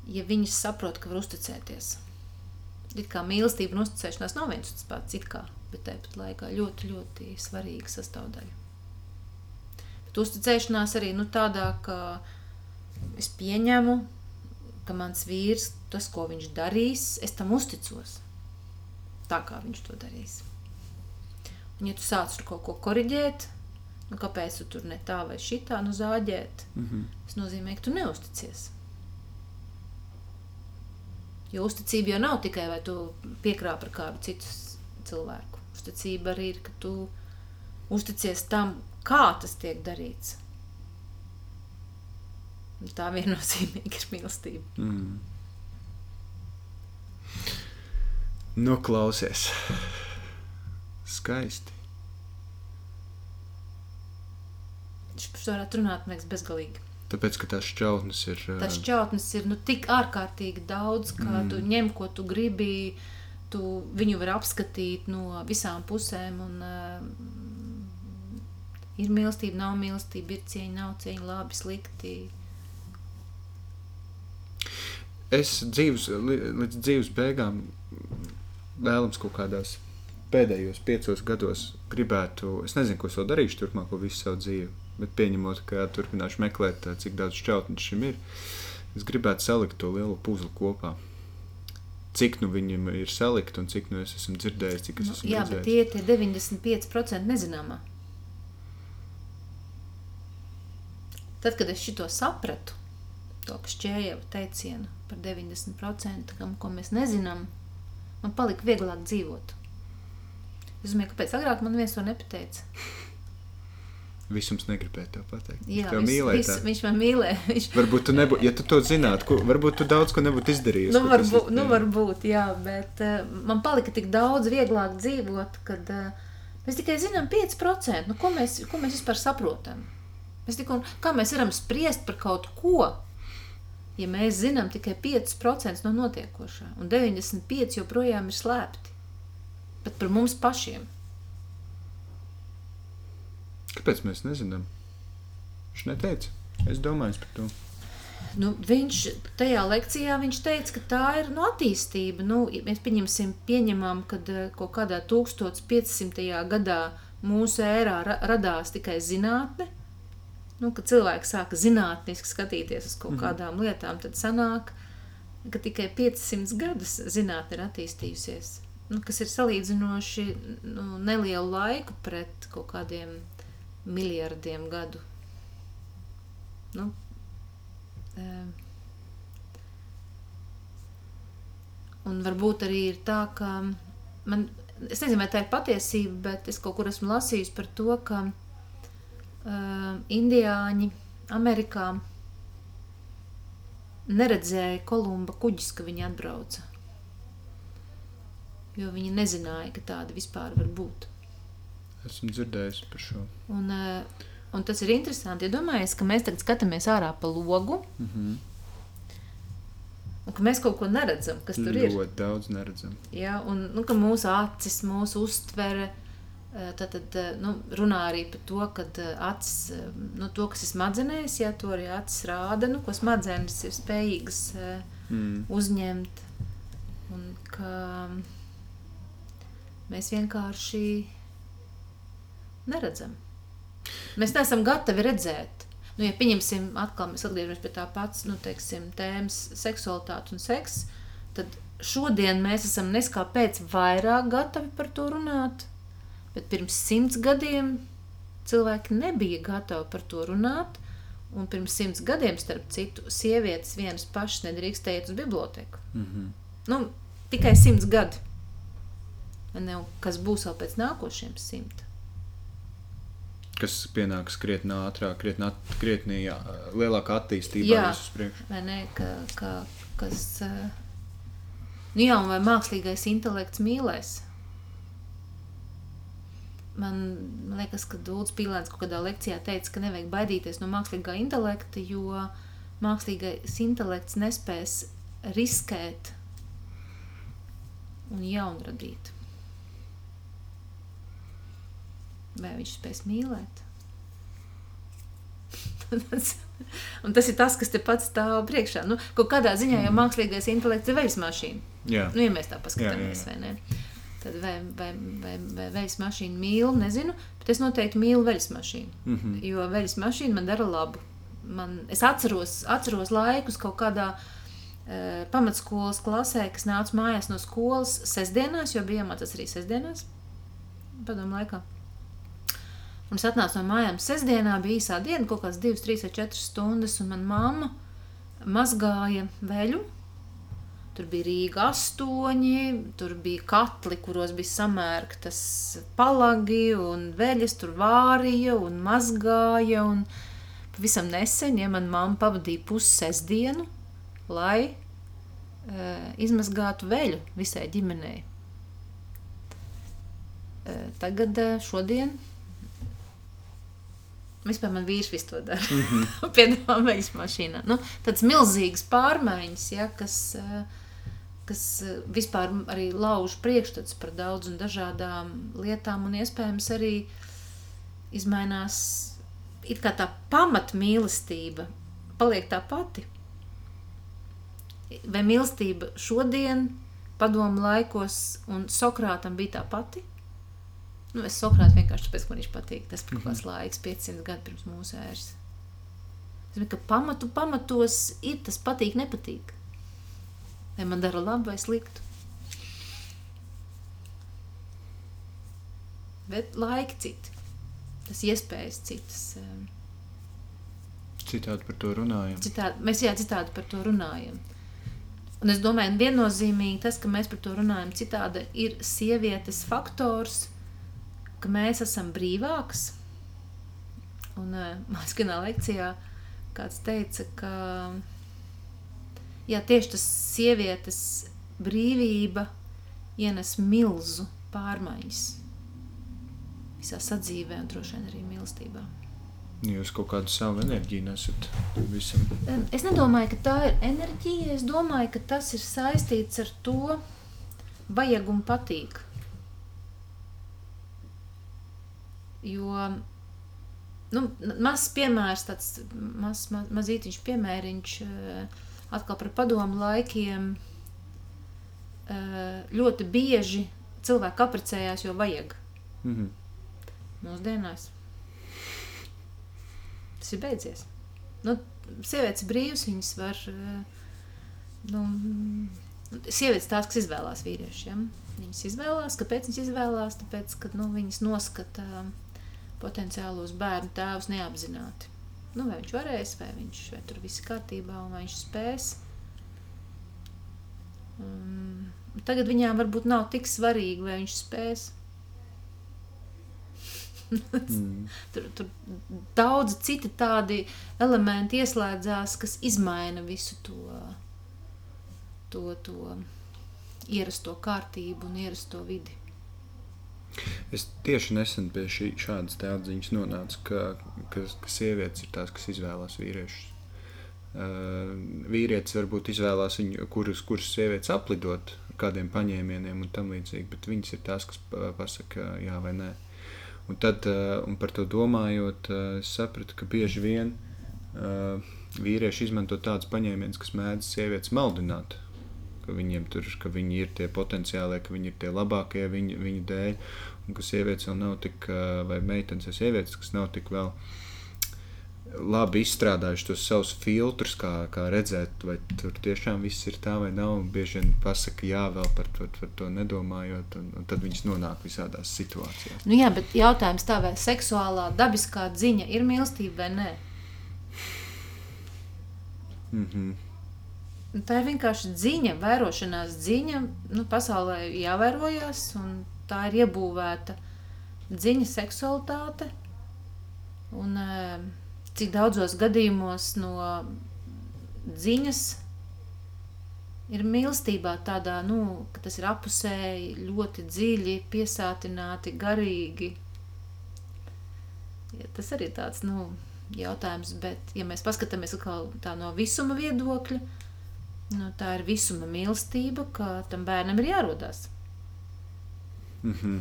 ja viņas saprot, ka var uzticēties. It kā mīlestība un uzticēšanās nav viens un tas pats, it kā, bet tāpat laikā ļoti, ļoti svarīga sastāvdaļa. Bet uzticēšanās arī nu, tādā, ka es pieņemu, ka mans vīrs, tas, ko viņš darīs, es tam uzticos. Tā kā viņš to darīs. Un, ja tu sāc tur kaut ko korrigēt, nu, kāpēc tu tur ne tā vai šitā nu zāģēt, Mm -hmm. tas nozīmē, ka tu neusticies. Jo uzticība jau nav tikai vai tu piekrāp ar kādu citu cilvēku. Uzticība arī ir, ka tu uzticies tam, kā tas tiek darīts. Un Tā viennozīmīgi ir mīlestība. Mm. Nu, klausies. Skaisti. Viņš par to varētu runāt, man liekas, bezgalīgi. Tāpēc, ka tās šķautnes ir. ā, Tas šķautnes ir nu, tik ārkārtīgi daudz, ka mm. tu ņem, ko tu gribi. Tu viņu var apskatīt no visām pusēm. Un, uh, ir mīlestība, nav mīlestība, ir cieņa, nav cieņa, labi, slikti. Es dzīves, līdz dzīves beigām vēlams kaut kādās pēdējos piecos gados gribētu, es nezinu, ko es vēl darīšu turpmāko visu savu dzīvi, bet pieņemot, ka turpināšu meklēt, cik daudz šķautņu šim ir, es gribētu salikt to lielo puzli kopā. Cik nu viņam ir salikti un cik nu es esmu dzirdējis, cik es Nu, esmu jā, bet redzējis. tie ir tie 95% nezināmā. Tad, kad es šo sapratu, to šķēju teicienu par 90%, kam, ko mēs nezinām, man palika vieglāk dzīvot. Es domāju, kāpēc agrāk man viens to nepateica. Visums negribēja to pateikt. Jā, Viņš tev vis- viņš man mīlēja. Viņš, Varbūt tu nebūtu, ja tu to zinātu, ko, varbūt tu daudz ko nebūtu izdarījis. nu, varbūt, nu, varbūt, jā, bet uh, man palika tik daudz vieglāk dzīvot, kad uh, mēs tikai zinām 5%. Nu, ko, mēs, ko mēs vispār saprotam? Mēs tikko, kā mēs varam spriest par kaut ko, ja mēs zinām tikai 5% no notiekošā, un 95% joprojām ir slēpti. Bet par mums pašiem. Kāpēc mēs nezinām? Viņš neteica. Es domāju par to. Nu, viņš tajā lekcijā viņš teica, ka tā ir nu, attīstība. Nu, ja mēs pieņemsim, pieņemam, ka kaut kādā 1500. gadā mūsu ērā ra radās tikai zinātne. Nu, kad cilvēki sāka zinātniski skatīties uz kaut kādām lietām, tad sanāk, ka tikai 500 gadus zinātne ir attīstījusies. Nu, kas ir salīdzinoši nu, nelielu laiku pret kaut kādiem miljardiem gadu. Nu, Ehm. Un varbūt arī ir tā, ka man, es nezinu, vai tā ir patiesība, bet es kaut kur esmu lasījusi par to, ka indiāņi Amerikā neredzēja Kolumba kuģis, ka viņi atbrauca. Jo viņi nezināja, ka tāda vispār var būt. Esmu dzirdējis par šo. Un, uh, un tas ir interesanti. Iedomājieties, ka mēs tagad skatāmies ārā pa logu, Mm -hmm. un ka mēs kaut ko neredzam, kas tur ir. Ļoti daudz neredzam. Ja, un nu, ka mūsu acis, mūsu uztvere, eh, tad, tad eh, nu, runā arī par to, ka acis, eh, nu, to, kas ir smadzenēs, ja to arī acis rāda, nu, ko smadzenes ir spējīgas eh, Mm. uzņemt. Un ka mēs vienkārši neredzam. Mēs neesam gatavi redzēt. Nu, ja pieņemsim, atkal mēs atgriežamies pie tā pats, nu, teiksim, tēmas seksualitāte un seks, tad šodien mēs esam neskāpēc vairāk gatavi par to runāt, bet pirms simts gadiem cilvēki nebija gatavi par to runāt, un pirms simts gadiem, starp citu, sievietes vienas pašas nedrīkstēja iet uz biblioteku. Mm -hmm. Nu, tikai simts gadi. Ne, kas būs vēl pēc nākošiem simt? Kas pienāks krietni ātrāk, krietni, at, krietni jā, lielākā attīstībā Jā. Vai ne? Ka, ka, kas, eh, nu jā, un vai mākslīgais intelekts mīlēs? Man, liekas, ka Dūls Pīlēns kaut kādā lekcijā teica, ka nevajag baidīties no mākslīgā intelekta, jo mākslīgais intelekts nespēs riskēt un jaunradīt. Vai viņš spēs mīlēt? Un tas ir tas, kas te pats stāv priekšā. Nu, kaut kādā ziņā jau mākslīgais intelekts ir veļas mašīna. Jā, Nu, ja mēs tā paskatāmies, Jā, jā, vai ne? Tad vai, vai, vai, vai veļas mašīna mīl, nezinu, bet es noteikti mīlu veļas mašīnu. mm -hmm. Jo veļas mašīna man dara labu. Man, es atceros, atceros laikus kaut kādā e, pamatskolas klasē, kas nāca mājās no skolas sestdienās, jo bija jāmācās arī sestdienās, padomu laikā. Un es atnācu no mājām sestdienā, bija īsā diena, kaut kāds 2, 3 vai 4 stundas, un manā mamma mazgāja veļu. Tur bija Rīga astoņi, tur bija katli, kuros bija samērktas palagi un veļas, tur vārīja un mazgāja. Un pavisam nesen, ja manā mamma pavadīja pusi sestdienu, lai e, izmazgātu veļu visai ģimenei. E, tagad, e, šodien, vispār man vīrs visu to dara. Mm -hmm. Piedāvā veļas mašīnā. Nu, tāds milzīgs pārmaiņas, ja, kas, e, kas e, vispār arī lauž priekšstats par daudz un dažādām lietām, un iespējams arī izmainās it kā tā pamatmīlestība paliek tā pati. Vai mīlestība šodien, padomu laikos, un Sokrātam bija tā pati? Nu, es Sokrātu vienkārši tāpēc, ka man viņš patīk. Tas bija kaut kāds laiks, 500 gadi pirms mūsu ēras. Es domāju, ka pamatu pamatos ir tas patīk, nepatīk. Vai man dara labu vai sliktu. Bet laiki citi. Tas iespējas citas. um, Citādi par to runājam. Citādi, mēs jā, citādi par to runājam. Un es domāju, viennozīmīgi tas, ka mēs par to runājam, citādi ir sievietes faktors, ka mēs esam brīvāks. Un uh, manā skanā lekcijā kāds teica, ka jā, tieši tas sievietes brīvība ienes milzu pārmaiņas visā sadzīvē un droši vien arī mīlestībā. Jūs kaut kādu savu enerģiju nesat visam. Es nedomāju, ka tā ir enerģija. Es domāju, ka tas ir saistīts ar to, vajag un patīk. Jo nu, mazs piemērs, tāds maz, maz, mazītiņš piemēriņš atkal par padomu laikiem. Ļoti bieži cilvēki apprecējās, jo vajag. Mm -hmm. Mūsdienās tas ir beidzies. Nu, sievietes brīvas, viņas var. Nu, sievietes tās, kas izvēlās vīriešiem. Viņas izvēlās, kāpēc viņas izvēlās? Tāpēc, ka nu, viņas noskata potenciālos bērnu tēvus neapzināti. Nu, vai viņš varēs, vai viņš vai tur viss kārtībā, vai viņš spēs. Um, tagad viņām varbūt nav tik svarīgi, vai viņš spēs. mm. tur, tur daudz citi tādi elementi ieslēdzās, kas izmaina visu to, to, to ierasto kārtību un ierasto vidi. Es tieši nesen pie šī, šādas atziņas nonācu, ka, ka, ka sievietes ir tās, kas izvēlās vīriešus. Uh, vīrietis varbūt izvēlās viņu, kurus, kurus sievietes aplidot, kādiem paņēmieniem un tam līdzīgi, bet viņas ir tās, kas pasaka jā vai nē. Un, tad, uh, un par to domājot, uh, es sapratu, ka bieži vien uh, vīrieši izmanto tādus paņēmienus, kas mēdz sievietes maldināt. Ka viņiem tur ka viņi ir tie potenciālie, ka viņi ir tie labākie viņu, viņu dēļ, un ka sievietes vēl nav tik, vai meitenes vai sievietes, kas nav tik vēl labi izstrādājuši tos savus filtrus, kā, kā redzēt, vai tur tiešām viss ir tā vai nav. Bieži vien pasakā, jā, vēl par to, par to nedomājot, un, un tad viņš nonāk visādās situācijās. Nu jā, bet jautājums tā, vai seksuālā, dabiskā ziņa ir mīlestība vai nē? Mm -hmm. Tā ir vienkārši ziņa, vērošanās ziņa. Nu, pasaulē jāvērojās, un tā ir iebūvēta ziņa, seksualitāte. Un, uh, cik daudzos gadījumos no ziņas ir mīlestībā tādā, nu, ka tas ir apusēji, ļoti dziļi, piesātināti, garīgi. Ja, tas arī tāds, nu, jautājums, bet, ja mēs paskatāmies no visuma viedokļa, nu, tā ir visuma mīlestība, ka tam bērnam ir jārodās. Mm -hmm.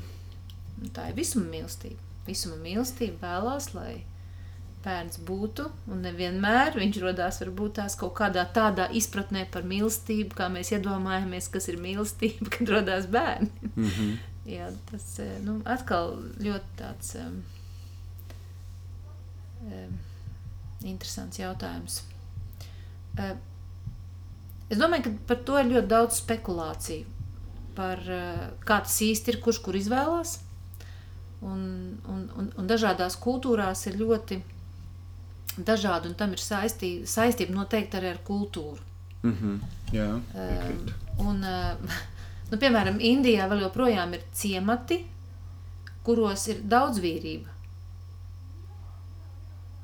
Tā ir visuma mīlestība. Visuma mīlestība vēlās, lai bērns būtu, un nevienmēr viņš rodās varbūt tās kaut kādā tādā izpratnē par mīlestību, kā mēs iedomājamies, kas ir mīlestība, kad rodās bērni. Mm -hmm. Jā, tas eh, nu, atkal ļoti tāds um, um, interesants jautājums. Uh, es domāju, ka par to ir ļoti daudz spekulāciju. Par uh, kā tas īsti ir, kurš kur izvēlās. Un, un, un, un dažādās kultūrās ir ļoti dažādi, un tam ir saistība, saistība noteikti arī ar kultūru. Mm -hmm. Jā, piekrīt. um, un, nu, piemēram, Indijā vēl joprojām ir ciemati, kuros ir daudz vīrība.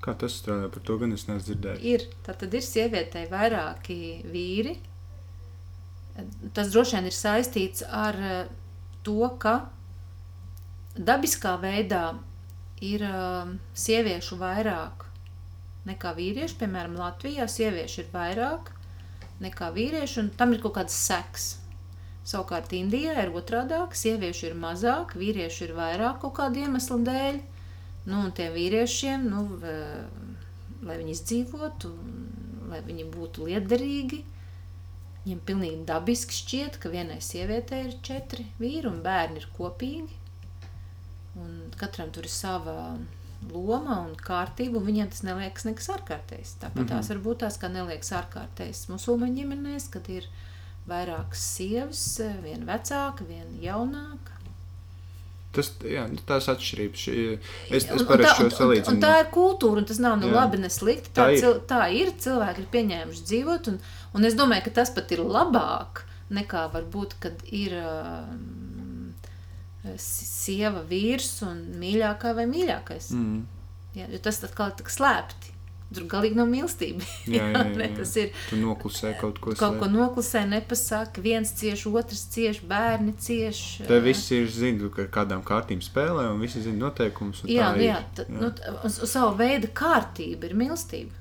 Kā tas strādā? Par to gan es neesmu dzirdējis. Ir, tā tad ir sievietei vairāki vīri. Tas droši vien ir saistīts ar uh, to, ka dabiskā veidā ir uh, sieviešu vairāk nekā vīrieši. Piemēram, Latvijā sieviešu ir vairāk nekā vīrieši, un tam ir kaut kāds seks. Savukārt Indijā ir otrādāk, sieviešu ir mazāk, vīriešu ir vairāk kaut kādu iemeslu dēļ. Nu, un tiem vīriešiem, nu, lai viņi izdzīvotu, lai viņi būtu liederīgi, viņiem pilnīgi dabiski šķiet, ka vienai sievietei ir četri vīri un bērni ir kopīgi. Un katram tur ir sava loma un kārtība, un viņiem tas neliekas nekas ārkārtējs. Tāpat mm -hmm. tās var būt tās, kā neliekas ārkārtējs musulmaņu ģimenēs, kad ir vairākas sievas, viena vecāka, viena jaunāka. Tas, jā, nu, tās atšķirības. Es, es parasti šo salīdzinu. Un, tā ir kultūra, un tas nav ne jā. labi, ne slikti. Tā, tā, ir. Cil, tā ir. Cilvēki ir pieņēmuši dzīvot, un, un es domāju, ka tas pat ir labāk nekā varbūt, kad ir. Um, si- sieva, vīrs un mīļākā vai mīļākais. Mm. Jā, jo tas atkal ir tik slēpti. Tur galīgi nav mīlestība. Jā, jā, jā, jā. tas ir Tu noklusē kaut ko kaut ko noklusē, nepasaka. Viens cieš, otrs cieš, bērni cieš. Te viss ir zina, ka kādām kārtīm spēlē, un visi zina noteikumus. un Jā, tā jā, nu, uz, uz savu veidu kārtība ir mīlestība.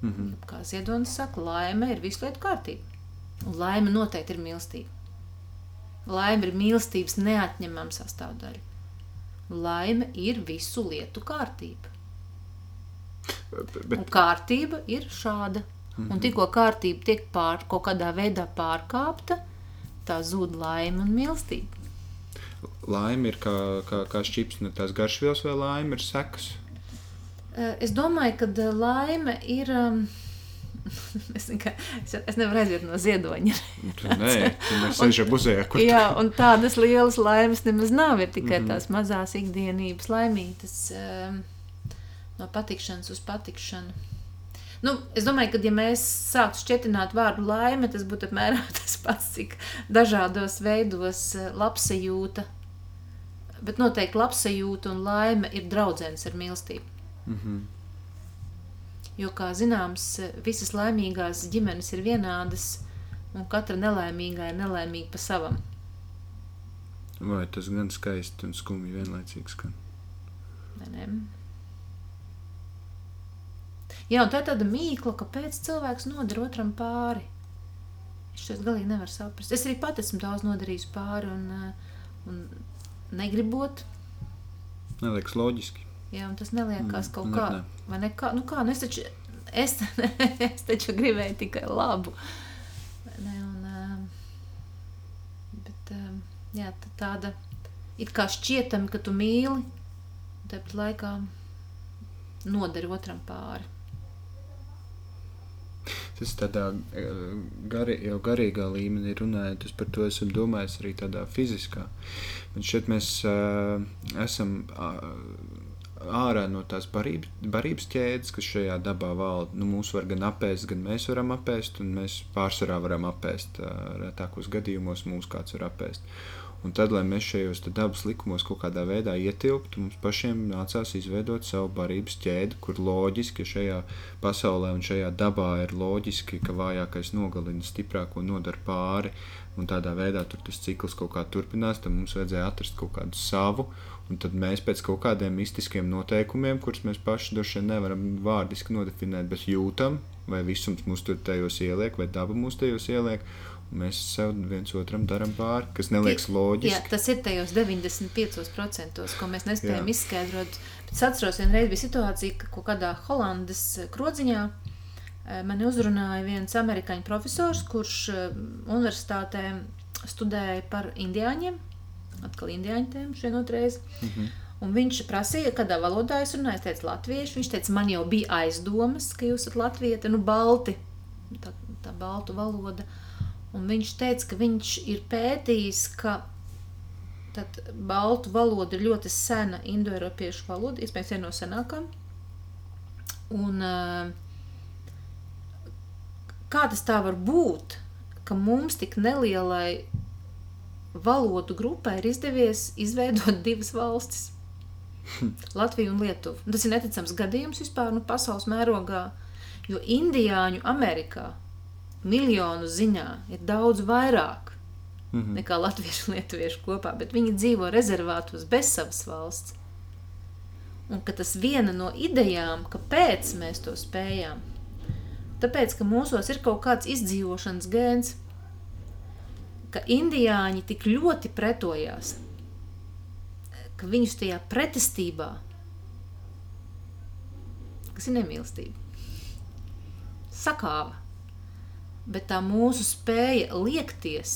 Mhm. Kā Ziedonis saka, laime ir visu lietu kārtība. Un laime noteikti ir mīlestība. Laime ir mīlestības neatņemama sastāvdaļa. Laime ir visu lietu kārtība. Bet, Un kārtība ir šāda. Un tikko kārtība tiek pār, kaut kādā veidā pārkāpta, tā zūd laime un mīlestība. laime ir kā, kā, kā šķips, ne tās garšvielas, vai laime ir sekas. Eh, Es domāju, ka eh, laime ir. Um, es, nekā, es, nevaru aiziet no ziedoņa. Tu, nē, tu nesēži muzejā, kur Jā, un tādas lielas laimes nemaz nav. Ir tikai Mhm. mm -hmm. tās mazās ikdienības laimītas, um, no patikšanas uz patikšanu. Nu, es domāju, ka, ja mēs sāktu šķietināt vārdu laime, tas būtu apmēram tas pats, cik dažādos veidos eh, labsajūta. Bet noteikti labsajūta un laime ir draudzenes ar mīlestību. Mm -hmm. Jo, kā zināms, visas laimīgās ģimenes ir vienādas, un katra nelaimīgā ir nelaimīga pa savam. Vai tas gan skaisti un skumji vienlaicīgi skan? Vai ne? Jā, un tā ir tāda mīkla, kāpēc cilvēks nodara otram pāri. Es to galīgi nevaru saprast. Es arī pati esmu daudz nodarījis pāri un, eh, un negribot. Neliekas loģiski. Jā, un tas neliekās Mm, kaut ne, kā. ne. Vai ne? Kā, nu kā, nu es taču, es, es taču gribēju tikai labu. Ne, un, um, bet, um, jā, tā tāda it kā šķietami, ka tu mīli, tāpat laikā nodari otram pāri. Tas tādā eh, gari, jau garīgā līmenī runājot, es par to esmu domājis arī tādā fiziskā. Bet šeit mēs uh, esam uh, ārā no tās barības, barības ķēdes, kas šajā dabā valda. Nu, mūs var gan apēst, gan mēs varam apēst, un mēs pārsvarā varam apēst. Uh, retākos gadījumos mūs kāds var apēst. Un tad, lai mēs šajos dabas likumos kaut kādā veidā ietilptu, mums pašiem nācās izveidot savu barības ķēdi, kur loģiski šajā pasaulē un šajā dabā ir loģiski, ka vājākais nogalina stiprāko nodara pāri. Un tādā veidā tas cikls kaut kā turpinās, tad mums vajadzēja atrast kaut kādu savu. Un tad mēs pēc kaut kādiem mistiskiem noteikumiem, kurus mēs paši droši vien nevaram vārdiski nodefinēt, bet jūtam, vai visums mūs tur tajos ieliek, vai daba mūs tajos ieliek. Mēs sev viens otram darām pāri, kas neliekas Jā, loģiski. tas ir tajos 95%, ko mēs nespējam Jā. Jā. izskaidrot. Es atceros, vienreiz bija situācija, ka kaut kādā Holandas krodziņā eh, mani uzrunāja viens amerikāņu profesors, kurš eh, universitātē studēja par indiāņiem. Atkal indiāņu tēmu vienotreiz. Mhm. Un viņš prasīja, kādā valodā es runāju. Es teicu, latviešu. Viņš teica, man jau bija aizdomas, ka jūs esat latvieti, nu, balti. Tā, tā baltu valoda. Un viņš teica, ka viņš ir pētījis, ka tad, baltu valoda ir ļoti sena indoeiropiešu valoda, iespējams, viena no senākām. Un, eh, kā tas tā var būt, ka mums tik nelielai valodu grupai ir izdevies izveidot divas valstis? Latviju un Lietuvu. Tas ir neticams gadījums vispār nu, pasaules mērogā, jo indiāņu Amerikā miljonu ziņā ir daudz vairāk Mhm. nekā latviešu un lietuviešu kopā, bet viņi dzīvo rezervātos bez savas valsts. Un ka tas viena no idejām, kāpēc mēs to spējām, tāpēc, ka mūsos ir kaut kāds izdzīvošanas gēns, ka indiāņi tik ļoti pretojās, ka viņus tajā pretestībā, kas ir nemīlestība, sakāva. Bet tā mūsu spēja liekties,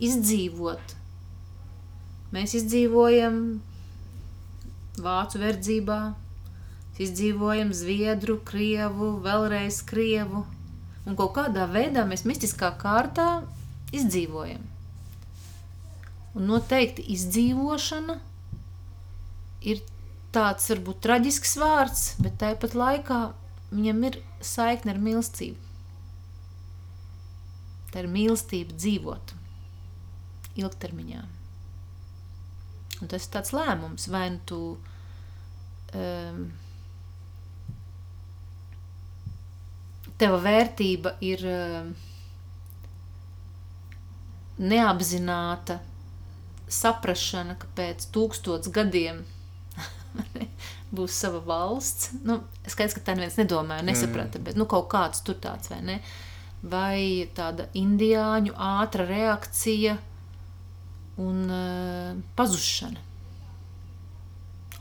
izdzīvot. Mēs izdzīvojam vācu verdzībā, izdzīvojam zviedru, krievu, vēlreiz krievu. Un kaut kādā veidā mēs mistiskā kārtā izdzīvojam. Un noteikti izdzīvošana ir tāds varbūt traģisks vārds, bet tāpat laikā viņam ir saikne ar mīlestību. Tā ir mīlestība dzīvot ilgtermiņā. Un tas ir tāds lēmums, vai nu tu um, teva vērtība ir um, neapzināta saprašana, ka pēc tūkstots gadiem būs sava valsts. Nu, skaidrs, ka tā neviens nedomāja, nesaprata, bet nu, kaut kāds tur tāds vai ne. Vai tāda indiāņu ātra reakcija un uh, pazušana.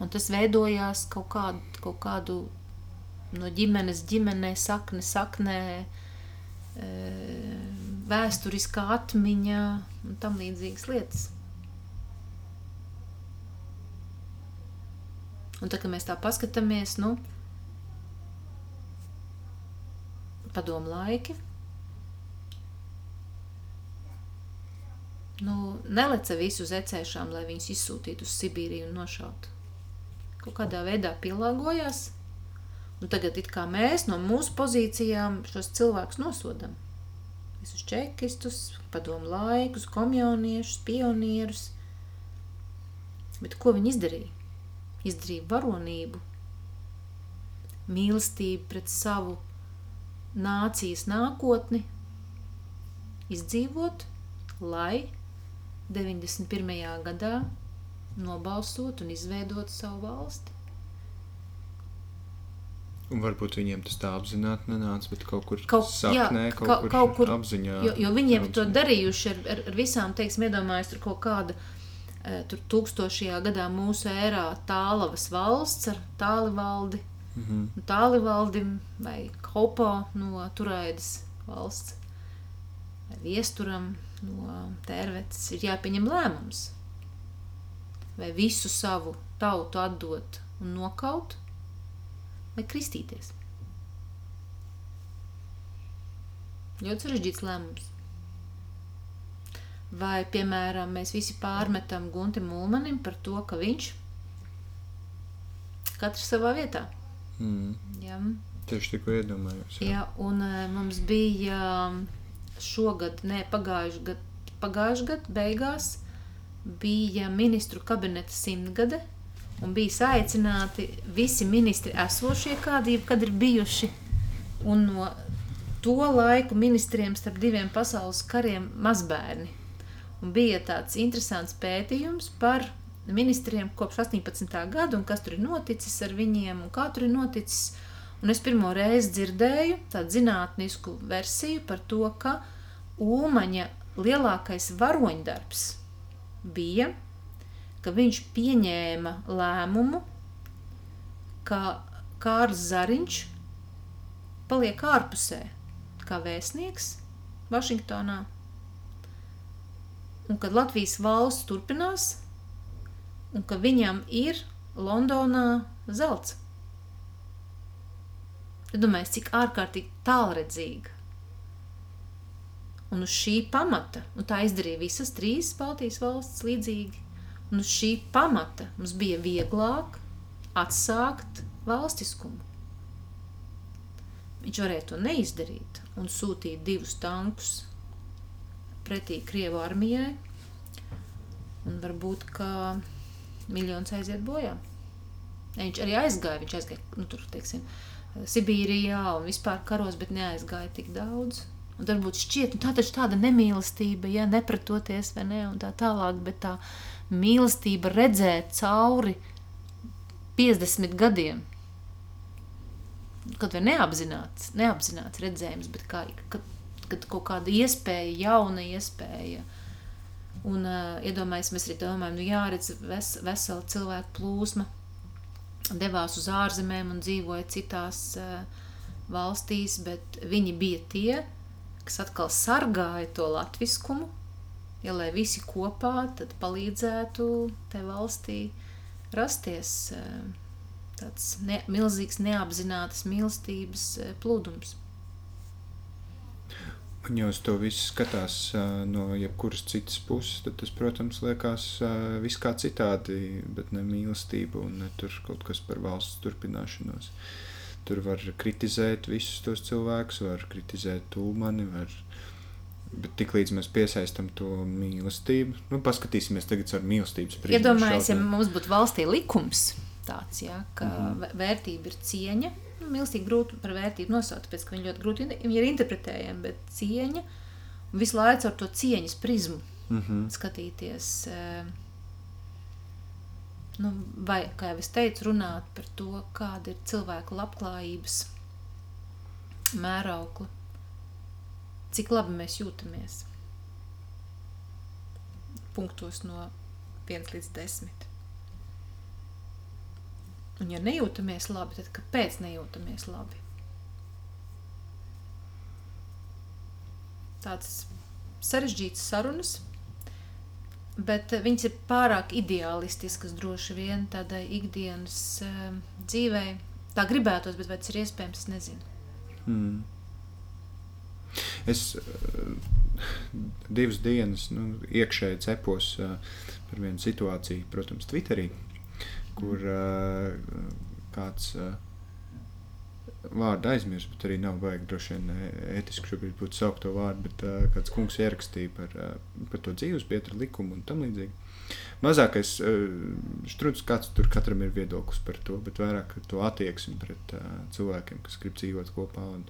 Un tas veidojās kaut kādu, kaut kādu no ģimenes ģimenē, sakne saknē, e, vēsturiskā atmiņa un tam līdzīgas lietas. Un tad, kad mēs tā paskatāmies, nu, padomu laiki, nu, neleca visu uz ecēšām, lai viņus izsūtītu uz Sibīriju un nošautu. Kaut kādā veidā pielāgojās, un tagad it kā mēs no mūsu pozīcijām šos cilvēkus nosodam. Visus čekistus, padomu laikus, komjoniešus, pionierus. Bet ko viņi izdarīja? Izdarīja varonību, mīlestību pret savu nācijas nākotni, izdzīvot, lai 91. gadā nobalsot un izveidot savu valsti. Un varbūt viņiem tas tā apzināti nenāca, bet kaut kur Kaut- saknē, jā, kaut, ka- kur kaut kur- apziņā. Jo, jo viņiem to apziņā. darījuši ar, ar, ar visām, teiksim, iedomājas tur kaut kāda eh, tur tūkstošajā gadā mūsu ērā tālavas valsts ar tālivaldi, Mhm. un tālivaldim vai kopo no turaidas valsts vai viesturam no tērvetes ir jāpieņem lēmums. Vai visu savu tautu atdot un nokaut, vai kristīties. Ļoti sarežģīts lēmums. Vai, piemēram, mēs visi pārmetam Guntim Mulmanim par to, ka viņš katrs savā vietā. Mm. Ja? Tieši tikko iedomājos. Jā. Jā, un e, mums bija šogad, ne pagājušajā gadā, pagājušajā gadā beigās bija ministru kabineta simtgade, un bija saicināti visi ministri esošie, kādi kad ir bijuši. Un no to laiku ministriem starp diviem pasaules kariem mazbērni. Un bija tāds interesants pētījums par ministriem kopš 18. gada, un kas tur ir noticis ar viņiem, un kā tur ir noticis. Un es pirmo reizi dzirdēju tādu zinātnisku versiju par to, ka Ulmaņa lielākais varoņdarbs bija, ka viņš pieņēma lēmumu, ka Kārls Zariņš paliek ārpusē kā vēstnieks Vašingtonā. Un kad Latvijas valsts turpinās, un ka viņam ir Londonā zelts. Domāju, cik ārkārtīgi tālredzīga. Un uz šī pamata, un tā izdarīja visas trīs Baltijas valstis līdzīgi, un uz šī pamata mums bija vieglāk atsākt valstiskumu. Viņš varēja to neizdarīt un sūtīt divus tankus pretī Krievu armijai, un varbūt, ka miljons aiziet bojā. Viņš arī aizgāja, viņš aizgāja, nu, tur, teiksim, Sibīrijā un vispār karos, bet neaizgāja tik daudz. Un varbūt šķiet, nu, tā taču tāda nemīlestība, ja nepratoties vai ne, un tā tālāk, bet tā mīlestība redzēt cauri 50 gadiem. Kaut vai neapzināts, neapzināts redzējums, bet kā, kad, kad kaut kāda iespēja, jauna iespēja. Un uh, iedomājies, mēs arī domājam, nu jāredz ves, vesela cilvēku plūsma, devās uz ārzemēm un dzīvoja citās uh, valstīs, bet viņi bija tie, kas atkal sargāja to latviskumu, ja lai visi kopā palīdzētu tai valstī rasties uh, tāds ne, milzīgs neapzinātas mīlestības uh, plūdums. Un jau uz to visu skatās uh, no jebkuras citas puses, tad tas, protams, liekas uh, viss kā citādi, bet ne mīlestība un ne tur kaut kas par valsts turpināšanos. Tur var kritizēt visus tos cilvēkus, var kritizēt Tūmani, var, Bet tiklīdz mēs piesaistām to mīlestību, nu, paskatīsimies tagad ar mīlestības prizmu. Iedomājieties, ja mums būtu valstī likums tāds, ja, ka mm -hmm. vērtība ir cieņa. Nu, mīlestība grūti par vērtību nosaukt, tāpēc ka viņi ļoti grūti viņi ir interpretējami, bet cieņa un visu laiku ar to cieņas prizmu mm -hmm. skatīties. Uh, nu, vai, kā jau es teicu, runāt par to, kāda ir cilvēka labklājības mēraukla cik labi mēs jūtamies. Punktos no 1 līdz 10. Un, ja nejūtamies labi, tad kāpēc nejūtamies labi? Tāds sarežģīts sarunas, bet viņas ir pārāk ideālistiskas droši vien tādai ikdienas uh, dzīvei. Tā gribētos, bet vai tas ir iespējams, es nezinu. Mm. Es uh, divas dienas nu, iekšēji cepos uh, par vienu situāciju, protams, Twitterī, kur uh, kāds vārdu aizmirst, bet arī nav vajag droši vien ētiski šobrīd būtu saukt to vārdu, bet uh, kāds kungs ierakstīja par, uh, par to dzīves pieturu likumu un tam līdzīgi. Mazākais uh, strūds, kāds tur katram ir viedoklis par to, bet vairāk to attieksmi pret uh, cilvēkiem, kas grib dzīvot kopā un,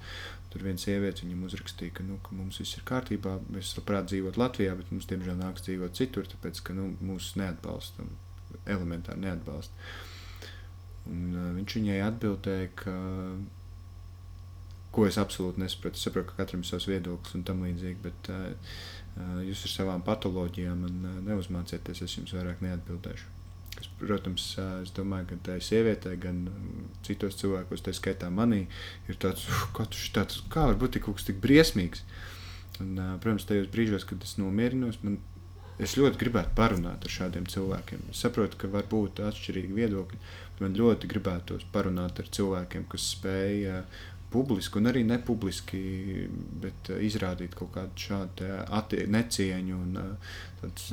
Tur viena sieviete viņam uzrakstīja, ka, nu, ka mums viss ir kārtībā, mēs labprāt dzīvot Latvijā, bet mums, diemžēl, nāks dzīvot citur, tāpēc, ka nu, mūs neatbalsta, elementāri neatbalsta. Un, uh, viņš viņai atbildēja, ka, ko es absolūti nesaprotu. Es saprotu, ka katram ir savs viedoklis un tam līdzīgi, bet uh, jūs ar savām patoloģijām man uh, neuzmācieties, es jums vairāk neatbildēšu. Kas, protams, es domāju, gan tai sievietei, gan citos cilvēkos, tā skaitā manī, ir tāds, tāds kā var būt kaut kas tik briesmīgs. Un, protams, tajos brīžos, kad es nomierinos, man, es ļoti gribētu parunāt ar šādiem cilvēkiem. Es saprotu, ka var būt atšķirīgi viedokļi, man ļoti gribētos parunāt ar cilvēkiem, kas spēj publiski un arī nepubliski, bet uh, izrādīt kaut kādu šādu necieņu un uh, tādas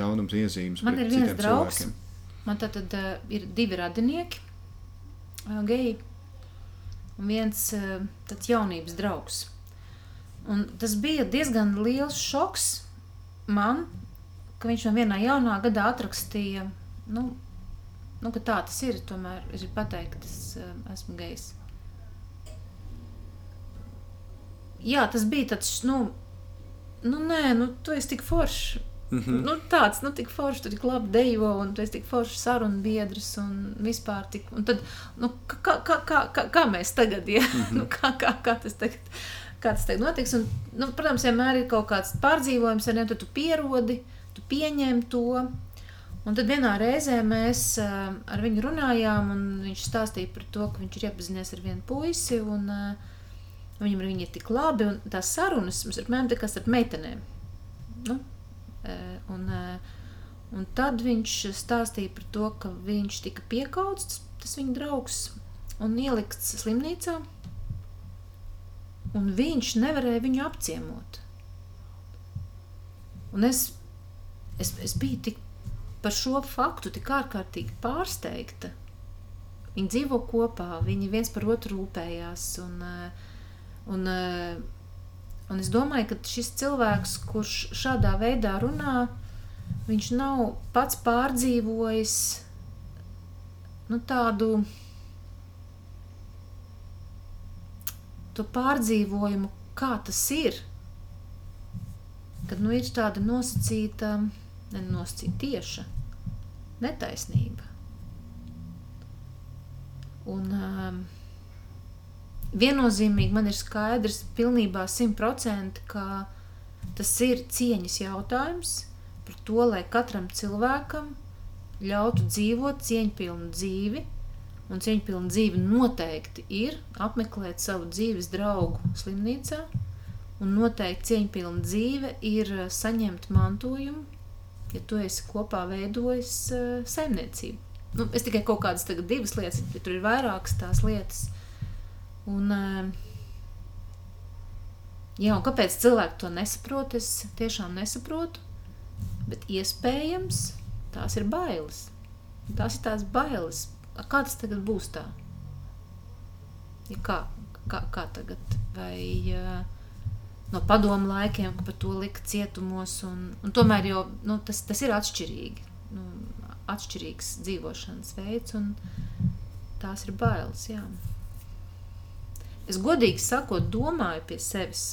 ļaunums iezīmes. Man ir viens draugs, cilvēkiem. man tad, tad uh, ir divi radinieki, uh, geji, un viens uh, tāds jaunības draugs. Un tas bija diezgan liels šoks man, ka viņš man vienā jaunā gadā atrakstīja, nu, nu ka tā tas ir, tomēr es gribu pateikt, ka es esmu gejs. Jā, tas bija tāds, nu, nu nē, nu, tu esi tik foršs. Mm -hmm. nu, tāds, nu, tik foršs, tu tik labi dejo, un tu esi tik foršs sarunu biedrs, un vispār tik, un tad, nu, kā, kā, kā, kā, kā mēs tagad, ja, mm -hmm. nu, kā, kā, kā tas tagad, kā tas tagad notiks, un, nu, protams, vienmēr ir kaut kāds pārdzīvojums, ar ne, tad tu pierodi, tu pieņem to, Un tad vienā reizē mēs uh, ar viņu runājām, un viņš stāstīja par to, ka viņš ir iepazinies ar vienu puisi. Un, uh, Viņam viņi ir tik labi, un tās sarunas mums ir apmēram tā kā starp meitenēm. Nu, e, un, e, un tad viņš stāstīja par to, ka viņš tika piekauts, tas viņa draugs, un ielikts slimnīcā, un viņš nevarēja viņu apciemot. Un es, es, es biju tik par šo faktu tik ārkārtīgi pārsteigta. Viņi dzīvo kopā, viņi viens par otru rūpējās. Un, uh, Un, eh, un es domāju, ka šis cilvēks, kurš šādā veidā runā, viņš nav pats pārdzīvojis nu, tādu pārdzīvojumu, kā tas ir. Kad nu, ir tāda nosacīta, nenosacīta tieša netaisnība. Un, um, viennozīmīgi man ir skaidrs, pilnībā simtprocentīgi, ka tas ir cieņas jautājums par to, lai katram cilvēkam ļautu dzīvot cieņpilnu dzīvi. Un cieņpilna dzīve noteikti ir apmeklēt savu dzīves draugu slimnīcā, un noteikti cieņpilna dzīve ir saņemt mantojumu, ja tu esi kopā veidojis uh, saimniecību. Nu, es tikai kaut kādas divas lietas, bet tur ir vairākas tās lietas, Un, eh, jā, un kāpēc cilvēki to nesaprot, es tiešām nesaprotu. Bet iespējams tās ir bailes. Tās ir tās bailes. Kā tas tagad būs tā? Ja kā, kā, kā tagad? Vai, no padomu laikiem, ka par to lika cietumos. Un, un tomēr jau, nu, tas, tas ir atšķirīgi. Nu, atšķirīgs dzīvošanas veids, un tās ir bailes. Jā. Es godīgi sakot, domāju pie sevis,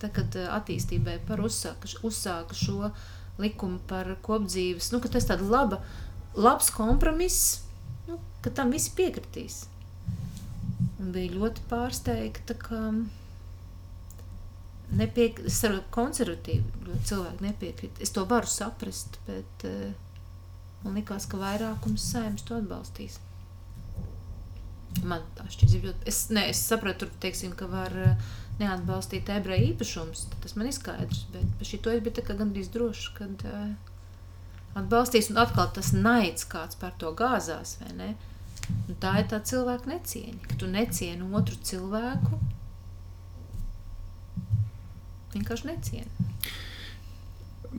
tad, kad eh, attīstībai par uzsāka, uzsāka šo likumu par kopdzīves, nu, ka tas tāds laba, labs kompromiss, nu, ka tam visi piekritīs. Un bija ļoti pārsteigta, ka nepiek, es ar konservatīvu cilvēku nepiekrīt. Es to varu saprast, bet uh, man likās, ka vairākums saimnes to atbalstīs. Man tā šķiet, es, ne, es sapratu, tur, teiksim, ka var uh, neatbalstīt ebreju īpašumus. Tas man ir skaidrs, bet par šito es biju gandrīz drošs, kad uh, atbalstīs. Un atkal tas naids, kāds par to gāzās? Un tā ir tā cilvēka necieņa, ka tu necieni otru cilvēku. Vienkārši necieni.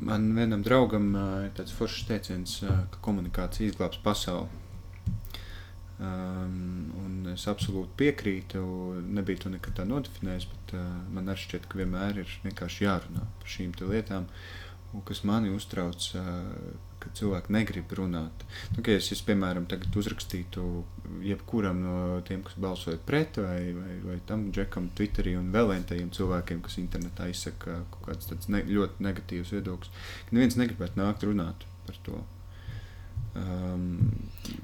Man vienam draugam ir tāds foršs teiciens, ka komunikācija izglābs pasauli. Um, un es absolūti piekrītu, nebiju to nekad tā nodefinējis, bet uh, man arī šķiet, ka vienmēr ir vienkārši jārunā par šīm lietām. Kas mani uztrauc, uh, ka cilvēki negrib runāt. Nu, ja es, es, piemēram, uzrakstītu jebkuram no tiem, kas balsoja pret, vai, vai, vai tam džekam, Twitterī un vēl vieniem cilvēkiem, kas internetā izsaka kaut kādas ne, ļoti negatīvas viedokļus, ka neviens negribētu nākt runāt par to. Um,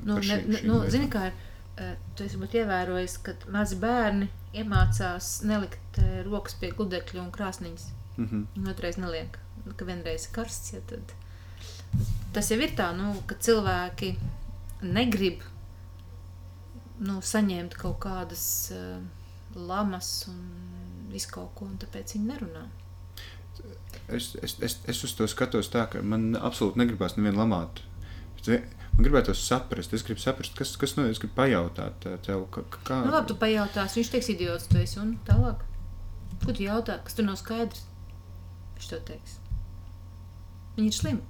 nu, ne, šī, nu, zini, kā ir, uh, tu esi ievērojis, ka mazi bērni iemācās nelikt uh, rokas pie gludekļa un krāsniņas. Mm -hmm. Otrais neliek, ka vienreiz ir karsts, ja tad tas jau ir tā, nu, ka cilvēki negrib nu, saņemt kaut kādas uh, lamas un visu kaut ko, un tāpēc viņi nerunā. Es, es, es, es uz to skatos tā, ka man absolūti negribās nevienu lamāt Man gribētu saprast, es gribu saprast, kas, kas no es gribu pajautāt tev. Kā... Nu, labi, tu pajautās, viņš teiks, idiots, tu esi un tālāk. Ko tu jautā, kas tur nav skaidrs? Viņš to teiks. Viņi ir slimi.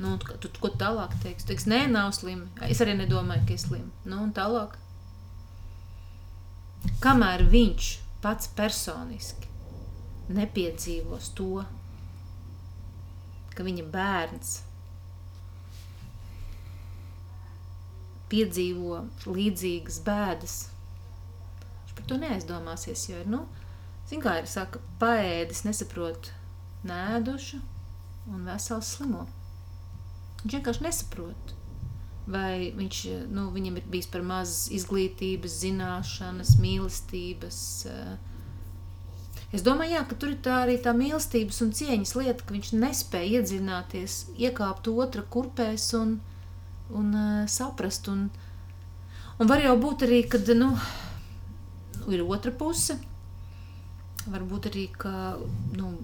Nu, tu, tu, ko tālāk teiks? Teiks, nē, nav slimi. Es arī nedomāju, ka ir slimi. Nu, un tālāk. Kamēr viņš pats personiski nepiedzīvos to, ka viņa bērns piedzīvo līdzīgas bēdas. Viņš par to neaizdomāsies, jo ir, nu, zin kā ir, saka, paēdis nesaprot nēdušu un vesels slimo. Viņš vienkārši nesaprot. Vai viņš, nu, viņam ir bijis par maz izglītības, zināšanas, mīlestības. Eh. Es domāju, jā, ka tur ir tā arī tā mīlestības un cieņas lieta, ka viņš nespēja iedzināties, iekāpt otra kurpēs un, un uh, saprast. Un, un var jau būt arī, kad nu, ir otra puse. Varbūt arī, ka nu,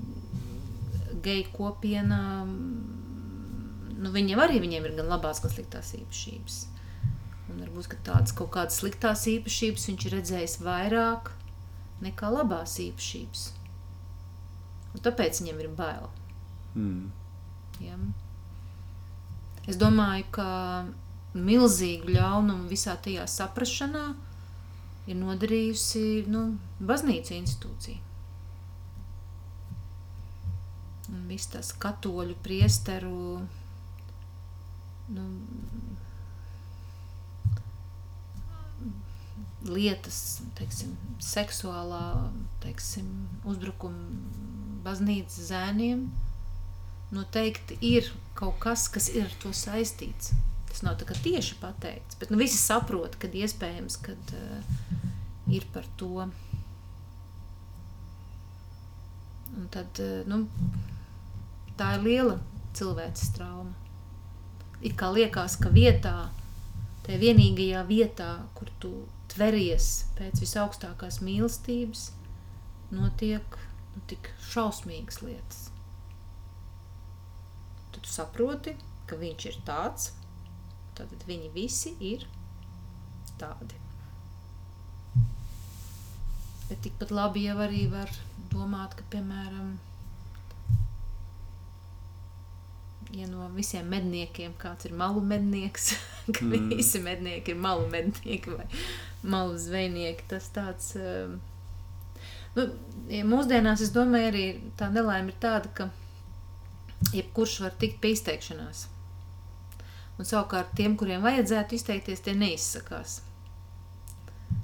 geju kopiena, nu, viņiem arī viņiem ir gan labās, gan sliktās īpašības. Un varbūt tādas kaut kādas sliktās īpašības viņš ir redzējis vairāk nekā labās īpašības. Un tāpēc viņam ir bail. Mm. Ja? Es domāju, ka milzīgu ļaunumu visā tajā saprašanā ir nodarījusi nu, baznīca institūcija. Un viss tas katoļu priesteru nu, lietas, teiksim, seksuālā teiksim, uzbrukuma baznīcas zēniem noteikti ir kaut kas, kas ir ar to saistīts. Tas nav tieši pateikts, bet nu, visi saprot, ka iespējams, ka uh, ir par to. Un tad, uh, nu, tā ir liela cilvēces trauma. It kā liekas, ka vietā, tajā vienīgajā vietā, kur tu tveries pēc visaugstākās mīlestības, notiek nu, tik šausmīgas lietas tu saproti, ka viņš ir tāds, tad viņi visi ir tādi. Bet tikpat labi jau arī var domāt, ka, piemēram, ja no visiem medniekiem kāds ir malu mednieks, ka mm. visi mednieki ir malu mednieki vai malu zvejnieki, tas tāds, um, Nu, ja mūsdienās es domāju, arī tā nelaime ir tāda, ka jebkurš var tikt pie izteikšanās. Un savukārt tiem, kuriem vajadzētu izteikties, tie neizsakās.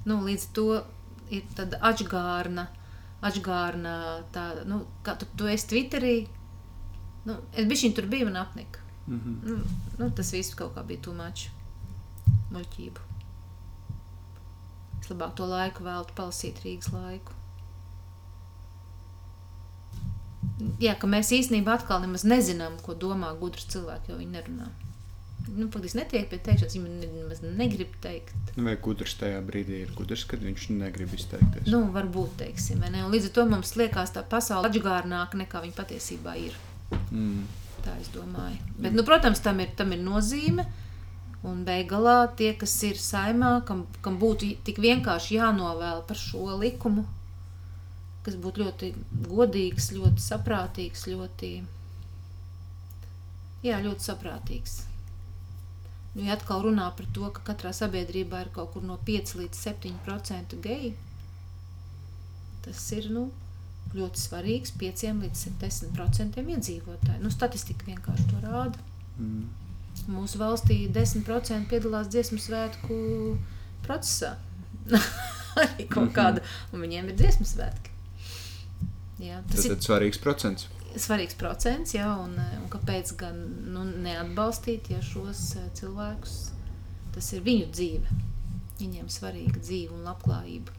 Nu, līdz to ir tāda atgārna, atgārna tā, nu, kā tu, tu esi Twitterī, nu, es bišķiņ tur biju un apnika. Mm -hmm. Nu, nu, tas viss kaut kā bija tūmačs muļķību. Es labāk to laiku veltu palasīt Rīgas laiku. Jā, ka mēs īstenībā atkal nemaz nezinām, ko domā gudrs cilvēks, jo viņi nerunā. Nu, Faktiski netiek pie teikšanas, viņi nemaz negrib teikt. Vai gudrs tajā brīdī ir gudrs, kad viņš negrib izteikties? Nu, varbūt, teiksim, ne? Un līdz ar to mums liekas tā pasaule atgārnāka nekā viņa patiesībā ir. Mm. Tā es domāju. Bet, nu, protams, tam ir, tam ir nozīme. Un beigās tie, kas ir saimā, kam, kam būtu tik vienkārši jānovēl par šo likumu, kas būtu ļoti godīgs, ļoti saprātīgs, ļoti, jā, ļoti saprātīgs. Nu, ja atkal runā par to, ka katrā sabiedrībā ir kaut kur no 5 līdz 7% geju, tas ir nu, ļoti svarīgs 5 līdz 10% iedzīvotāju. Nu, statistika vienkārši to rāda. Mm. Mūsu valstī 10% piedalās dziesmu svētku procesā. Arī kaut kāda, un viņiem ir dziesmu svētki. Jā, tas Tas ir svarīgs procents. svarīgs procents, jā, un, un kāpēc gan nu, neatbalstīt ja šos eh, cilvēkus? Tas ir viņu dzīve. Viņiem svarīga dzīve un labklājība.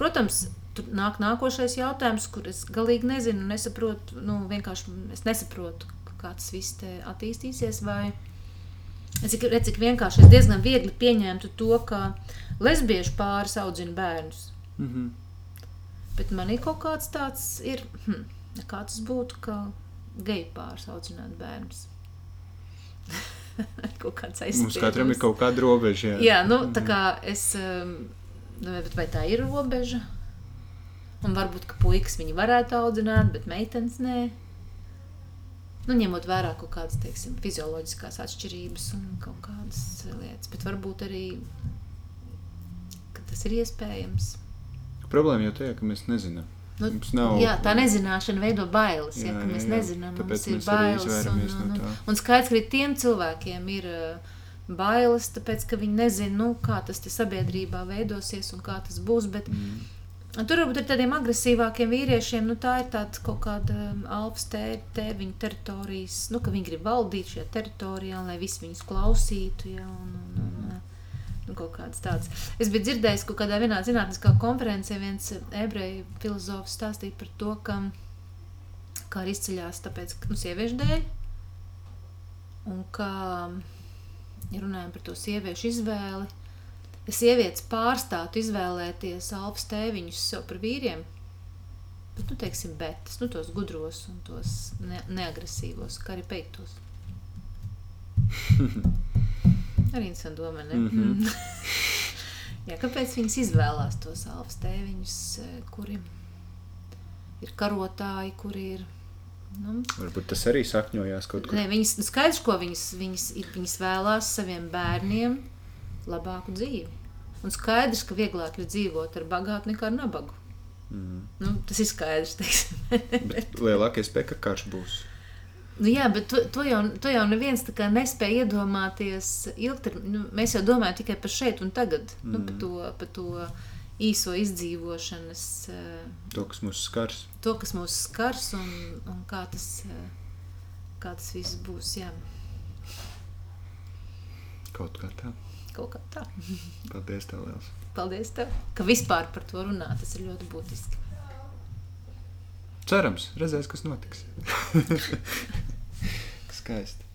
Protams, tur nāk nākošais jautājums, kur es galīgi nezinu, nesaprotu, nu, vienkārši es nesaprotu, kā tas viss te attīstīsies, vai es cik, redz, cik vienkārši es diezgan viegli pieņemtu to, ka lesbiešu pāris audzina bērnus. Mm -hmm. Bet man ir kaut kāds tāds, ir, hm, kā tas būtu, ka geju pāris audzināt bērnus. kaut kāds Mums katram ir aizspriedums. kaut kāda robeža. Jā, Jā, nu, tā kā es, um, nu, vai tā ir robeža? Un varbūt, ka puikas viņi varētu audzināt, bet meitenes nē. Nu, ņemot vērā kaut kādas, teiksim, fizioloģiskās atšķirības un kaut kādas lietas. Bet varbūt arī, ka tas ir iespējams. Problēma jau tajā, ka mēs nezinām. Nu, Mums nav- jā, tā nezināšana veido bailes. Jā, Jā, jā, ka mēs jā, jā. nezinām, Tāpēc mums ir bailes. Un, izvairamies no un, un, un skaidrs, ka tiem cilvēkiem ir uh, bailes, tāpēc ka viņi nezina, nu, kā tas sabiedrībā veidosies un kā tas būs. Bet, Mm. Un Tur varbūt ar tādiem agresīvākiem vīriešiem, nu, tā ir tāda kaut kāda um, alfa tēviņa teritorijas, nu, ka viņi grib valdīt šajā teritorijā, lai visi viņus klausītu. Ja, un, un, un, un kaut kādas tādas. Es biju dzirdējis, ka kādā vienā zinātniskā konferencē viens ebreju filozofs stāstīja par to, ka kā arī izceļās tāpēc, ka nu, sieviešu dēļ, un kā, ja runājam par to sieviešu izvēli, ja sievietes pārstātu izvēlēties alpas tēviņus sev par vīriem, bet, nu, teiksim, betas, nu, tos gudros un tos ne neagresīvos, kā arī peiktos. Arī interesanti doma, ne? Mm Mhm. -hmm. Jā, kāpēc viņas izvēlās tos alpas tēviņus, eh, kuri ir karotāji, kuri ir, nu, Varbūt tas arī sakņojās kaut kur. Nē, viņas, nu, skaidrs, ko viņas, viņas, viņas vēlās saviem bērniem labāku dzīvi. Un skaidrs, ka vieglāk ir dzīvot ar bagātu nekā ar nabagu. Mm. Nu, tas ir skaidrs. Bet lielākais pekakārš būs. Nu, jā, bet to, to, jau, to jau neviens nespēja iedomāties ilgtermiņā. Nu, mēs jau domājam tikai par šeit un tagad, mm. nu, par, to, par to īso izdzīvošanas, eh, To, kas mūs skars. to, kas mūs skars un, un kā, tas, eh, kā tas viss būs. Jā, Kaut kā tā. kaut kā tā. Paldies, tev liels. Paldies, tev, ka vispār par to runā. Tas ir ļoti būtiski. Cerams, redzēs, kas notiks. Skaisti.